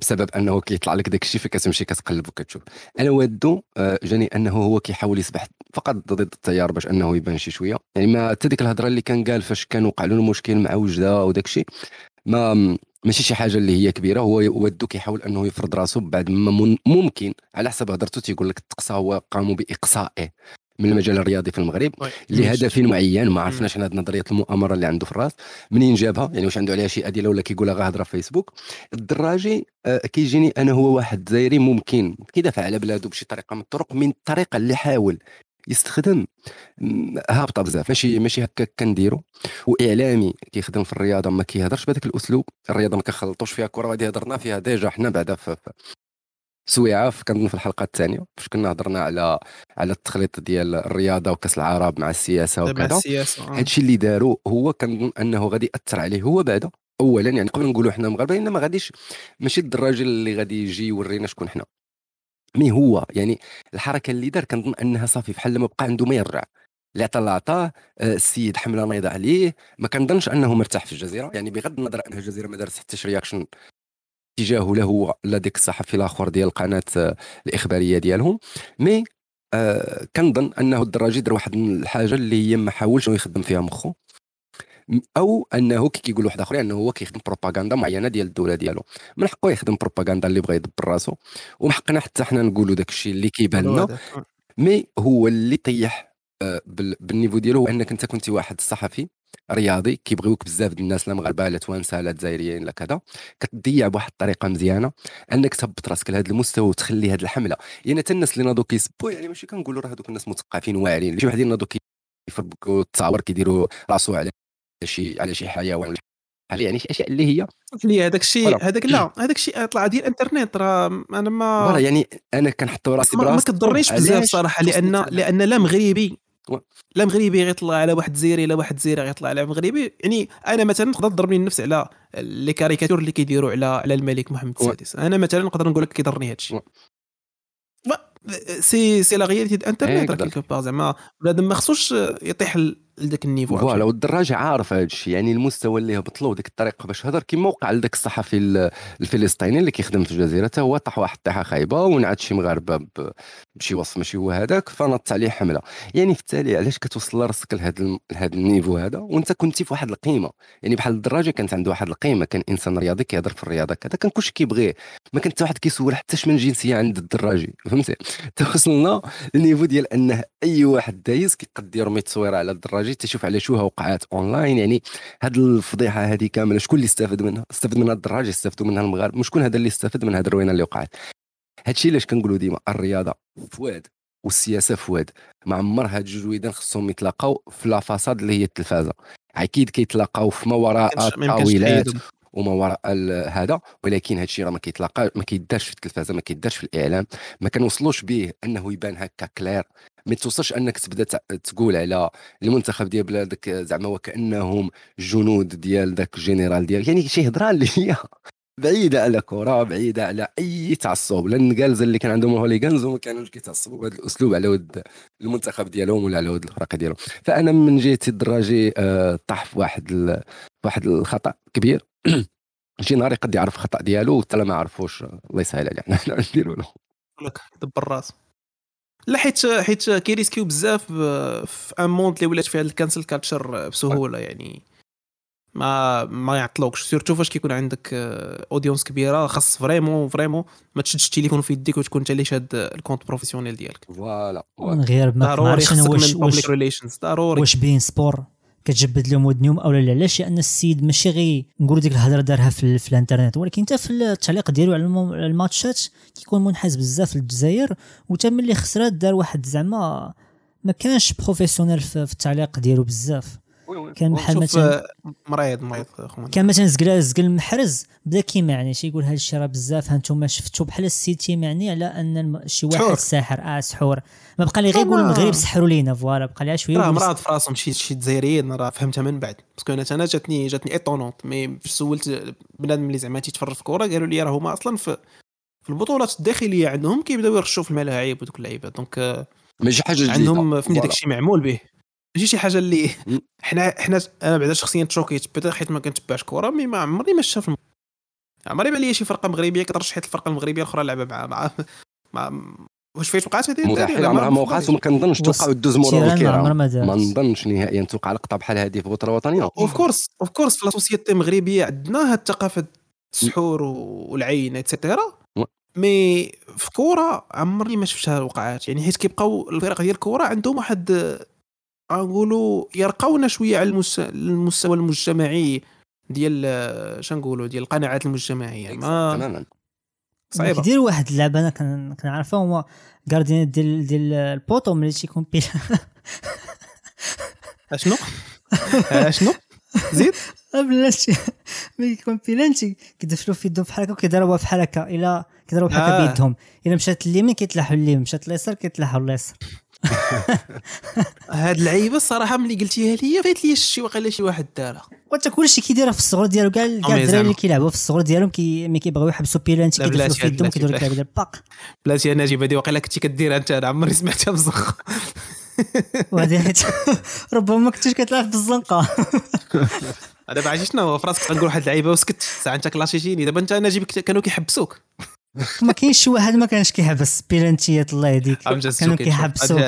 بسبب أنه كيطلع لك داك الشيء فكتمشي كتقلب وكتشوف. أنا والدو آه، جاني أنه هو كيحاول يسبح فقط ضد التيار باش أنه يبان شي شوية. يعني ما حتى ديك الهضرة اللي كان قال فاش كان وقع له المشكل مع وجدة وداك الشيء ما ماشي شي حاجة اللي هي كبيرة. هو ودو كيحاول أنه يفرض راسه بعد ما ممكن على حسب هضرته تيقول لك التقصى هو قاموا باقصائه من المجال الرياضي في المغرب. لهدف معين. ما. عرفناش عن هذه نظرية المؤامرة اللي عنده في الرأس. منين جابها؟ يعني واش عنده عليها شي أدلة ولا كيقولها غير هضرة في فيسبوك. الدراجي آه، كيجيني أنا هو واحد جزائري ممكن كيدافع على بلادو بشي طريقة من الطرق من الطريقة اللي حاول يستخدم. هابطة بزاف. ماشي ماشي هكا كنديرو. وإعلامي كيخدم في الرياضة ما كيهضرش بهذاك الأسلوب. الرياضة ما كنخلطوش فيها كرة وهذه هضرنا فيها déjà حنا بعدا في سويعه كنظن في الحلقة الثانية فاش كنا هضرنا على على التخليط ديال الرياضة وكأس العرب مع السياسة مع وكذا. السياسة آه. هادشي اللي داروا هو كنظن أنه غادي يأثر عليه هو بعدا اولا يعني قبل نقولوا حنا مغاربة لأن ما غاديش ماشي الدراجي اللي غادي يجي يورينا شكون حنا. mais هو يعني الحركة اللي دار كنظن أنها صافي بحال ما بقى عنده ما يرجع اللي عطى اللي عطاه السيد حملة نايضه عليه ما كنظنش أنه مرتاح في الجزيرة. يعني بغض النظر ان الجزيرة ما دارت حتى شي réaction تجاهه لا هو لا ديك الصحفي الآخر ديال القناة آه، الإخبارية ديالهم. mais آه كنظن أنه الدراجي دار واحد الحاجة اللي هي ما حاولش يخدم فيها مخه. أو أنه كي كيقول واحد اخرين أنه هو كيخدم propagande معينة ديال الدولة ديالو. من حقه يخدم propagande اللي بغى يدبر راسو. ومن حقنا حتى حنا نقولوا داك الشيء اللي كيبان لنا. mais هو اللي طيح آه، بال- بال niveau ديالو هو أنك أنت كنتي واحد صحفي رياضي كيبغيوك بزاف ديال الناس لا مغاربة لا توانسة لا جزائريين لا كذا. كتضيع بواحد الطريقة مزيانة أنك تهبط راسك لهذا المستوى وتخلي هذه الحملة. يعني حتى الناس اللي ناضوا كيسبوا يعني ماشي كنقولوا راه هذوك الناس مثقفين واعرين. شي وحدين ناضوا كيفرقوا التصاور كيديروا راسو على شي على شي حيوان ولا يعني شي أشياء اللي هي لي هذاك الشيء. هذاك لا هذاك الشيء طلع ديال الإنترنت. راه أنا ما يعني أنا كنحطوا راسي ما, ما براسي كتضرنيش بزاف صراحة لأن؟ لأن لا مغربي. لا مغربي غيطلع على واحد جزيري لا واحد جزيري غيطلع على مغربي. يعني أنا مثلا نقدر تضربني النفس على لي كاريكاتور اللي كيديروا على على الملك محمد السادس. أنا مثلا نقدر نقول لك كيضرني هذا الشيء و- سي سي لا رياليتي د إيه، انترنت راه. كيلكو باغ زعما. بنادم ما خصوش يطيح لذاك النيفو فوالا؟ والدراجة عارف هذا الشيء. يعني المستوى اللي هبط له وديك الطريقة باش هضر كيما وقع لذاك الصحفي ال- الفلسطيني اللي كيخدم في الجزيرة حتى هو طاح واحد الطيحه خايبة ونعت شي مغاربة بشي وصف ماشي هو هذاك فنط عليه حملة. يعني في التالي علاش كتوصل راسك لهذا لهذا النيفو هذا؟ وانت كنتي في واحد القيمة. يعني بحال الدراجة كانت عنده واحد القيمة كان إنسان رياضي كيهضر في الرياضة كذا كان كلشي كيبغيه. ما كان حتى واحد كيسول حتى شمن جنسية عند الدراجي فهمتي؟ توصلنا لل niveau ديال أنه أي واحد دايز كيقد يرمي تصويره على الدراجي تشوف على شو وقعات أونلاين يعني هاد الفضيحة هذه كاملة شكون اللي استفاد منها؟ استفاد منها الدراجي استفادوا منها المغاربه وشكون هذا اللي استفاد من هاد الروينة اللي وقعت؟ هادشي علاش كنقولوا ديما الرياضة فواد والسياسة فواد. ما عمر هاد جوج ويدان خصهم يتلاقاو في la façade اللي هي التلفازة. أكيد كيتلاقاو في ما وراء الطاولات. وما وراء هذا ولكن هذا الشيء راه ما كيتلاقى ما كيدارش في التلفازة ما كيدارش في الإعلام. ما كنوصلوش به أنه يبان هكا كلير. ما توصلش انك تبدا تقول على المنتخب ديال بلادك زعما وكأنهم جنود ديال ذاك الجنرال ديالك. يعني شي هضرة اللي هي بعيدة على كرة بعيدة على أي تعصب. لأن الجالز اللي كان عندهم الهوليغانز وما كانوش كيتعصبوا بهذا الأسلوب على ود المنتخب ديالهم ولا على ود الفرق ديالهم. فأنا من جهتي الدراجي آه، طاح في واحد ال- واحد الخطأ كبير. شي نهار يقد يعرف الخطا ديالو وحتى ما عرفوش. الله يسهل عليه حنا نديرو؟ له دبر راسو لا حيت حيت كيريسكيو بزاف في un monde اللي ولات فيها ال cancel culture بسهولة يعني ما ما يعطلوكش. surtout فاش كيكون عندك audience كبيرة خاص vraiment vraiment ما تشدش التليفون في يديك وتكون انت اللي شاد ال compte professionnel ديالك. voilà. من غير ما عرفتش واش واش relations ضروري. واش بين sport؟ كتجبد لهم ودنهم أو لا علاش؟ لأن السيد ماشي غير نقولوا ديك الهضرة دارها في, في الإنترنت. ولكن حتى في التعليق ديالو على الم- على الماتشات كيكون منحاز بزاف للجزائر وتا ملي خسرات دار واحد زعما ما كانش professionnel في, في التعليق ديالو بزاف. كان بحال مثلا آه، مريض مريض خونا كان مثلا زقل زقل المحرز بدا كيمعني شي يقول هذا الشيء راه بزاف هانتوما شفتوا بحال السيد تيمعني على أن شي واحد. ساحر آه سحور. ما بقى لي غير يقول آه. المغرب سحروا لينا فوالا بقى لي شوية راه مراد في راسهم شي شي جزائريين راه فهمتها من بعد. باسكو أنا أنا جاتني جاتني ايطونونت مي فاش سولت بنادم اللي زعما تيتفرج في كوره قالوا لي راه هما أصلا في في البطولات الداخلية عندهم كيبداو يرشوا في الملاعب ودوك اللعيبة. دونك آه، ماشي حاجة جديدة. عندهم فهمتي فوالا. داك الشيء معمول به. ماشي شي حاجة اللي. حنا حنا أنا بعدا شخصيا تشوكيت بيتر حيت ما كنتبعش كره مي ما عمري ما شاف عمري ما ليا شي فرقة مغربية كترشح حيت الفرقة المغربية الأخرى لعبة مع مع, مع واش فايت وقعت هذه مستحيل عمرها ما وقعت وما كنظنش توقع دوز مورا ما نظنش نهائيا توقع لقطة بحال هذه في بطوله وطنية. اوف كورس اوف كورس في la société المغربية عندنا هاد الثقافة السحور والعين et cetera mais في كورة عمري ما شفتها وقعات يعني حيت كيبقاو الفرق ديال الكورة عندهم واحد غنقولوا يرقونا شوية على المس- المستوى المجتمعي ديال شنقولوا ديال القناعات المجتمعية. ما تماما. صعيبة. كيدير واحد اللعبة أنا كن- كنعرفها هو gardien ديال ديال ال poteau ملي تيكون بيلا أشنو؟ أشنو؟ زيد؟ بلاتي. ملي كيكون بيلانتي كيدفلو في يدهم بحال هكا وكيضربوها بحال هكا إلا كيضربوا بحال هكا آه. بيدهم. إلا مشات اليمين كيتلاحوا اليمين مشات اليسار كيتلاحوا اليسار هاد اللعيبة الصراحة ملي قلتيها لي فايت لي شي واقيلا شي واحد دارها. وانت كلشي كيديرها في الصغر ديالو كاع الدراري. اللي كيلعبوا في الصغر ديالهم كي ملي كيبغيو يحبسوا بيلانتي بلاتي، في يدهم كيديروا. اللعبه ديال باق. بلاتي أنا نجيب هذه واقيلا كنتي كديرها أنت أنا عمري سمعتها بزخ وهذه حيت ربما ما كنتش كتلعب بالزنقه أنا بعرف شنو هو في راسك تنقول واحد اللعيبة وسكت. ساعة أنت كلاشيتيني دابا أنت نجيب كانوا كيحبسوك. ما كاينش شي واحد ما كانش كيحبس بيلانتيات الله يهديك. كانوا. كيحبسوا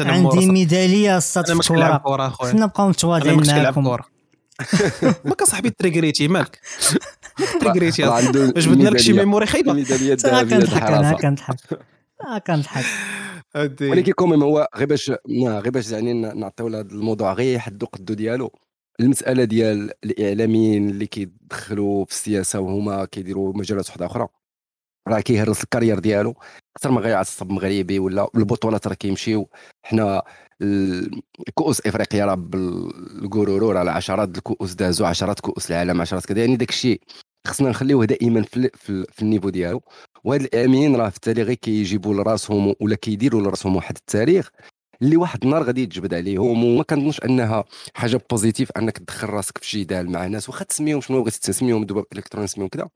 عندي ميدالية الصاد في الكره خصنا نبقاو أنا متواضعين معاكم. كره ماك صاحبي تريغريتي مالك؟ تريغريتي. راه عنده واش بدنا لك شي memory خايبة. الذهبية ديال كنضحك أنا كنضحك آه كنضحك ولكن quand même هو غير باش غير باش يعني ن- نعطيو لهذا الموضوع غير يحدو قدو ديالو. المسألة ديال الإعلاميين اللي كيدخلوا في السياسة وهما كيديروا مجالات واحدة أخرى. راه كيهرس ال carrière ديالو. أكثر ما غيعصب مغربي ولا البطولات راه كيمشيو. حنا ال- كؤوس إفريقيا راه بالقرورو راه عشرات الكؤوس دازوا عشرات كؤوس العالم عشرات كذا. يعني داك الشيء خصنا نخليوه دائما في, في, في ال niveau ديالو. وهاد الاعلاميين راه في التالي غير كيجيبوا لراسهم ولا كيديروا لراسهم واحد التاريخ اللي واحد النهار غادي يتجبد عليهم. وما كنظنش أنها حاجة positive أنك تدخل راسك في جدال مع ناس. واخا تسميهم شنو بغيتي تسميهم ذباب إلكتروني تسميهم كذا.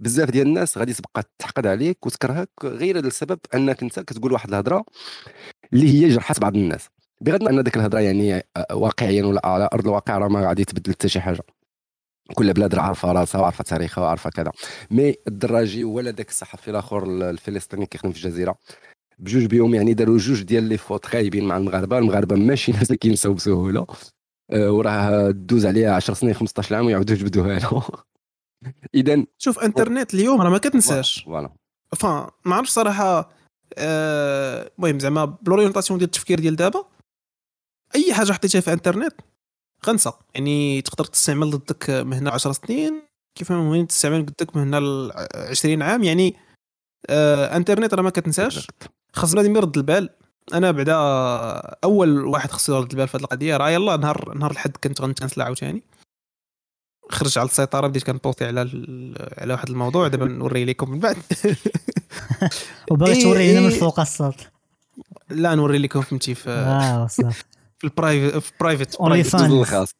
بزاف ديال الناس غادي تبقى تحقد عليك وتكرهك غير لسبب أنك أنت كتقول واحد الهضرة اللي هي جرحت بعض الناس. بغض النظر أن ديك الهضرة يعني آه، واقعيا ولا على أرض الواقع راه ما غادي تبدل حتى شي حاجة. كل بلاد راه عارفة راسها وعارفة تاريخها وعارفة كذا. mais الدراجي ولا داك الصحفي الآخر الفلسطيني كيخدم في الجزيرة. بجوج بيهم يعني داروا جوج ديال les fautes خايبين مع المغاربة. المغاربة ماشي ناس اللي كينساو بسهولة. آه، وراه دوز عليها 10 سنين 15 عام ويعاودوا يجبدوها له اذا شوف إنترنت اليوم راه ما كتنساش. voilà. فا ما عرفتش صراحة آه، المهم زعما ب l'orientation ديال التفكير ديال دابا أي حاجة حطيتها في إنترنت غنسى. يعني تقدر تستعمل ضدك من هنا 10 سنين كيف ما تستعمل ضدك من هنا ل 20 عام يعني آه إنترنت راه ما كتنساش. خاص بنادم يرد البال. أنا بعدا أول واحد خصو يرد البال في هذه القضية راه يلا نهار نهار الحد كنت غنتكنسل عاوتاني. خرج على السيطرة بديت كنبوطي على ال- على واحد الموضوع دابا نوري لكم من بعد. وباغي إيه، تورينا من. فوق الصاد لا نوري لكم فهمتي في في البرايفت في برايفت اونلي دوز فان الخاص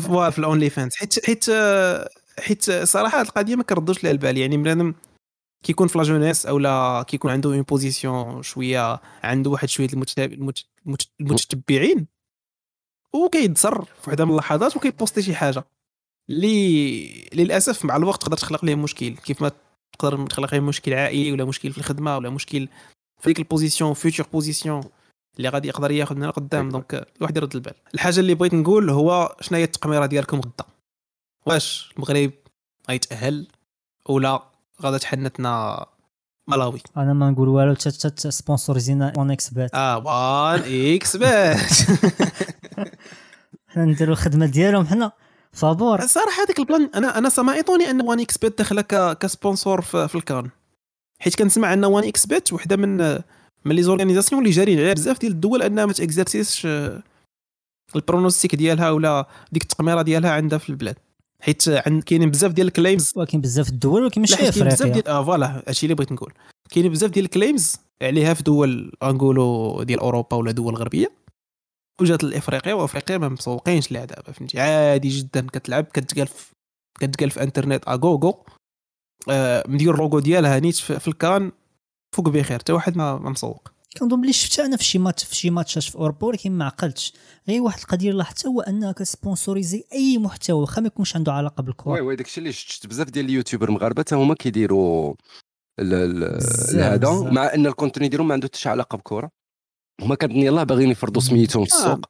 فوالا في الاونلي فانز حيت حيت حيت صراحة هاد القضية ما كردوش لها البال. يعني بنادم كيكون في لا جونيس أو لا كيكون عنده اون بوزيسيون شوية عنده واحد شوية المتتاب- المت- المت- المتتبعين وكيتصر في وحده من اللحظات وكيبوستي شي حاجة. اللي للأسف مع الوقت تقدر تخلق ليه مشكل. كيف ما تقدر تخلق ليه مشكل عائلي ولا مشكل في الخدمة ولا مشكل في ديك ال position future position اللي غادي يقدر ياخذ من قدام. donc الواحد يرد البال. الحاجة اللي بغيت نقول هو شنو هي التقميرة ديالكم غدا؟ واش المغرب غيتأهل ولا غادا تحنتنا ملاوي؟ أنا ما نقول والو تا سبونسورزينا 1xBet آه 1xBet حنا نديرو الخدمة ديالهم حنا. فابور الصراحه هذاك ال plan. أنا أنا سمعتوني أن 1xBet داخله ك- ك sponsor في, في الكان حيت كنسمع أن 1xBet وحدة من من les organisations اللي جارين. عليها بزاف ديال الدول أنها ما تاكزرسيش آه، ال pronostics ديالها ولا ديك التقميرة ديالها عندها في البلاد. حيت عند كاينين بزاف ديال ال claims. ولكن بزاف الدول ولكن ماشي حيت كاين بزاف افريقيا ديال آه voilà هادشي اللي بغيت نقول. كاينين بزاف ديال ال claims عليها في دول غنقولوا ديال أوروبا ولا دول غربية. وجات لافريقيا وإفريقيا ما مسوقينش ليها دابا فهمتي؟ عادي جدا كتلعب كتقال في كتقال في إنترنت اغوغو آه مدير اللوغو ديالها نيت في, في الكان فوق بخير حتى واحد ما, مسوق. كنظن بلي شفتها أنا في شي ماتش في شي ماتشات في اوروبا ولكن ما عقلتش. غير واحد القضية اللي لاحظتها هو انها كسبونسوريزي أي محتوى واخا ما يكونش عنده علاقة oui بالكرة. oui داكشي اللي شفت بزاف ديال ال YouTubers مغاربة حتى هما كيديروا ال- ال- بزاف، هذا. مع أن ال contenu ديالهم ما عنده حتى شي علاقة بكره هما كنظن يلاه باغيين يفرضوا سميتهم في آه. السوق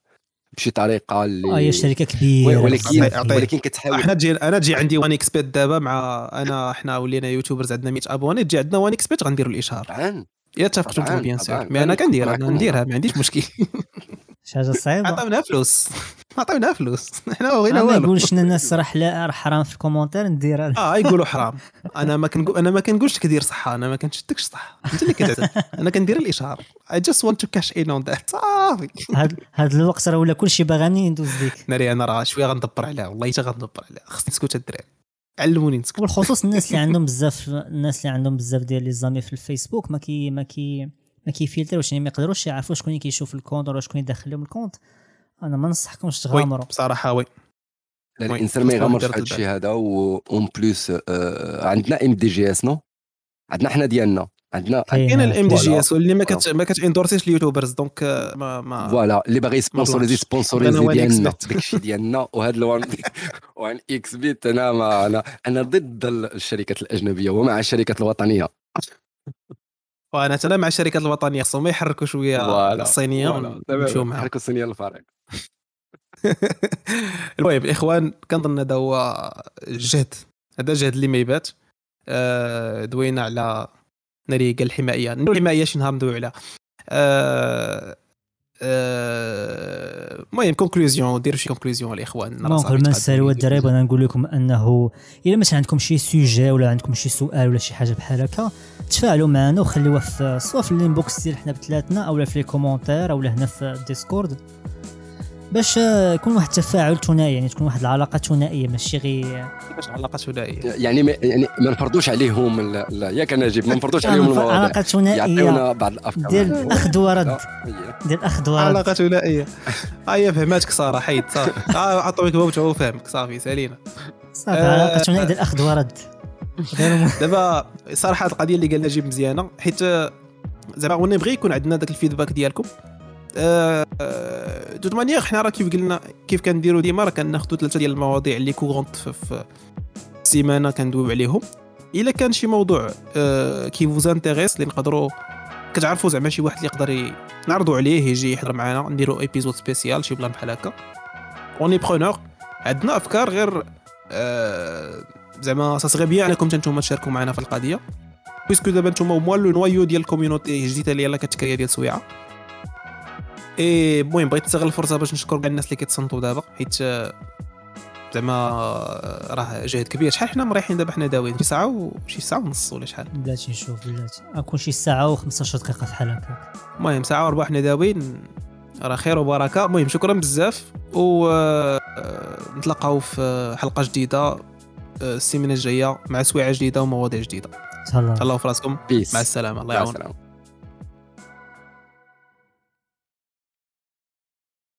بشي طريقة اللي آه هي شركة كبيرة ولكن. ولكن كتحاول أحنا تجي أنا تجي عندي 1xBet دابا مع انا إحنا ولينا YouTubers عندنا 100 abonnés تجي عندنا 1xBet غنديروا الإشهار طبعاً، أنتم bien. sûr mais أنا كنديرها. نديرها ما عنديش مشكل. شي حاجة صعيبه عطاونا فلوس. عطاونا فلوس. إحنا ما بغينا ما والو. يقولش لنا الناس راه حلا حرام في ال commentaire نديرها آه يقولوا حرام. أنا ما كنقول أنا ما كنقولش لك دير صح أنا ما كنشدكش صح. أنت اللي كتعتد أنا كندير الإشهار. I just want to cash in on that. صافي هاد هاد الوقت راه ولا كلشي باغاني ندوز ديك ناري أنا راه شوية غندبر عليها والله حتى غندبر عليها. خصني نسكت الدراري. علموني نسكت. وبالخصوص الناس اللي عندهم بزاف الناس اللي عندهم بزاف ديال les amis في الفيسبوك ما كي ما كي ما كيفلتروش يعني ما يقدروش يعرفوا شكون اللي كيشوف ال compte ولا شكون يدخل لهم ال compte. أنا ما ننصحكمش تغامروا. بصراحة oui. oui، الإنسان ما يغامرش في هذا. الشيء هذا en plus آه، عندنا MDJS non؟ عندنا حنا ديالنا. عندنا كاين ال MDJS واللي ما كت ما كتاندورسيش ال YouTubers donc ما ما voilà. اللي باغي. سبونسوريزي وان ديالنا. داكشي ديالنا. وهذا الوان 1xBet أنا ما أنا أنا ضد الشركات الأجنبية ومع الشركات الوطنية. وأنا أنا مع الشركات الوطنية خصهم يحركوا شوية الصينية. ونمشيو معاهم. حركوا الصينية للفريق. المهم الاخوان كنظن هذا هو الجهد. هذا الجهد اللي ما يبات. آه، دوينا على ناري قال الحماية. ندوي الحماية شي نهار ندوي عليها آه، آه، المهم conclusion ديروا شي conclusion الاخوان قبل ما نسالوا الدراري أنا نقول لكم أنه إلا مثلا عندكم شي sujet ولا عندكم شي سؤال ولا شي حاجة بحال هكا تفاعلوا معنا وخليوها في سواء في ال inbox ديال حنا بثلاثنا أو في les commentaires أو هنا في ال Discord باش آه، يكون واحد التفاعل ثنائي يعني تكون واحد العلاقة ثنائية ماشي غير كيفاش علاقة ثنائية. يعني ما يعني ما نفرضوش عليهم ياك نجيب ما نفرضوش عليهم المواضيع. علاقة ثنائية. يعطيونا بعض الأفكار. ديال اخذ ورد. لا، هي. ديال اخذ ورد. علاقة ثنائية. هيا فهماتك سارة حيد صافي آه، عطوك بوت هو فهمك صافي سالينا صافي آه. علاقة ثنائية ديال اخذ ورد. دابا صراحة القضية اللي قال نجيب مزيانة حيت آه، زعما غادي نبغي يكون عندنا داك ال feedback ديالكم. آه، آه، de toute manière حنا راه كيف قلنا كيف كنديروا ديما راه كناخذوا ثلاثة ديال المواضيع اللي courants في, السيمانة كندويو عليهم. إلا كان شي موضوع qui vous intéresse اللي نقدروا كتعرفوا زعما شي واحد اللي يقدر نعرضوا عليه يجي يحضر معنا نديروا épisode spécial شي plan بحال هكا. on est preneurs عندنا أفكار غير آه، زعما ça serait bien إنكم نتوما تشاركوا معنا في القضية. puisque دابا نتوما هما le noyau ديال ال community الجديده اللي يلاه كتكريا ديال سويعة. اي المهم بغيت نستغل الفرصة باش نشكر كاع الناس اللي كيتصنتوا دابا حيت آه، زعما آه، راه جهد كبير. شحال حنا مريحين دابا حنا داويين شي ساعة وشي ساعة ونص ولا شحال؟ بلاتي نشوف بلاتي. غنكون شي ساعة و15 دقيقة في حال هكا. المهم ساعة وربع حنا داويين راه خير وبركة. المهم شكرا بزاف. و آه، نتلاقاو في حلقة جديدة السيمانة الجاية مع سويعة جديدة ومواضيع جديدة. تهلا تهلاو في راسكم. بيس مع السلامة. الله مع يعاون السلامة.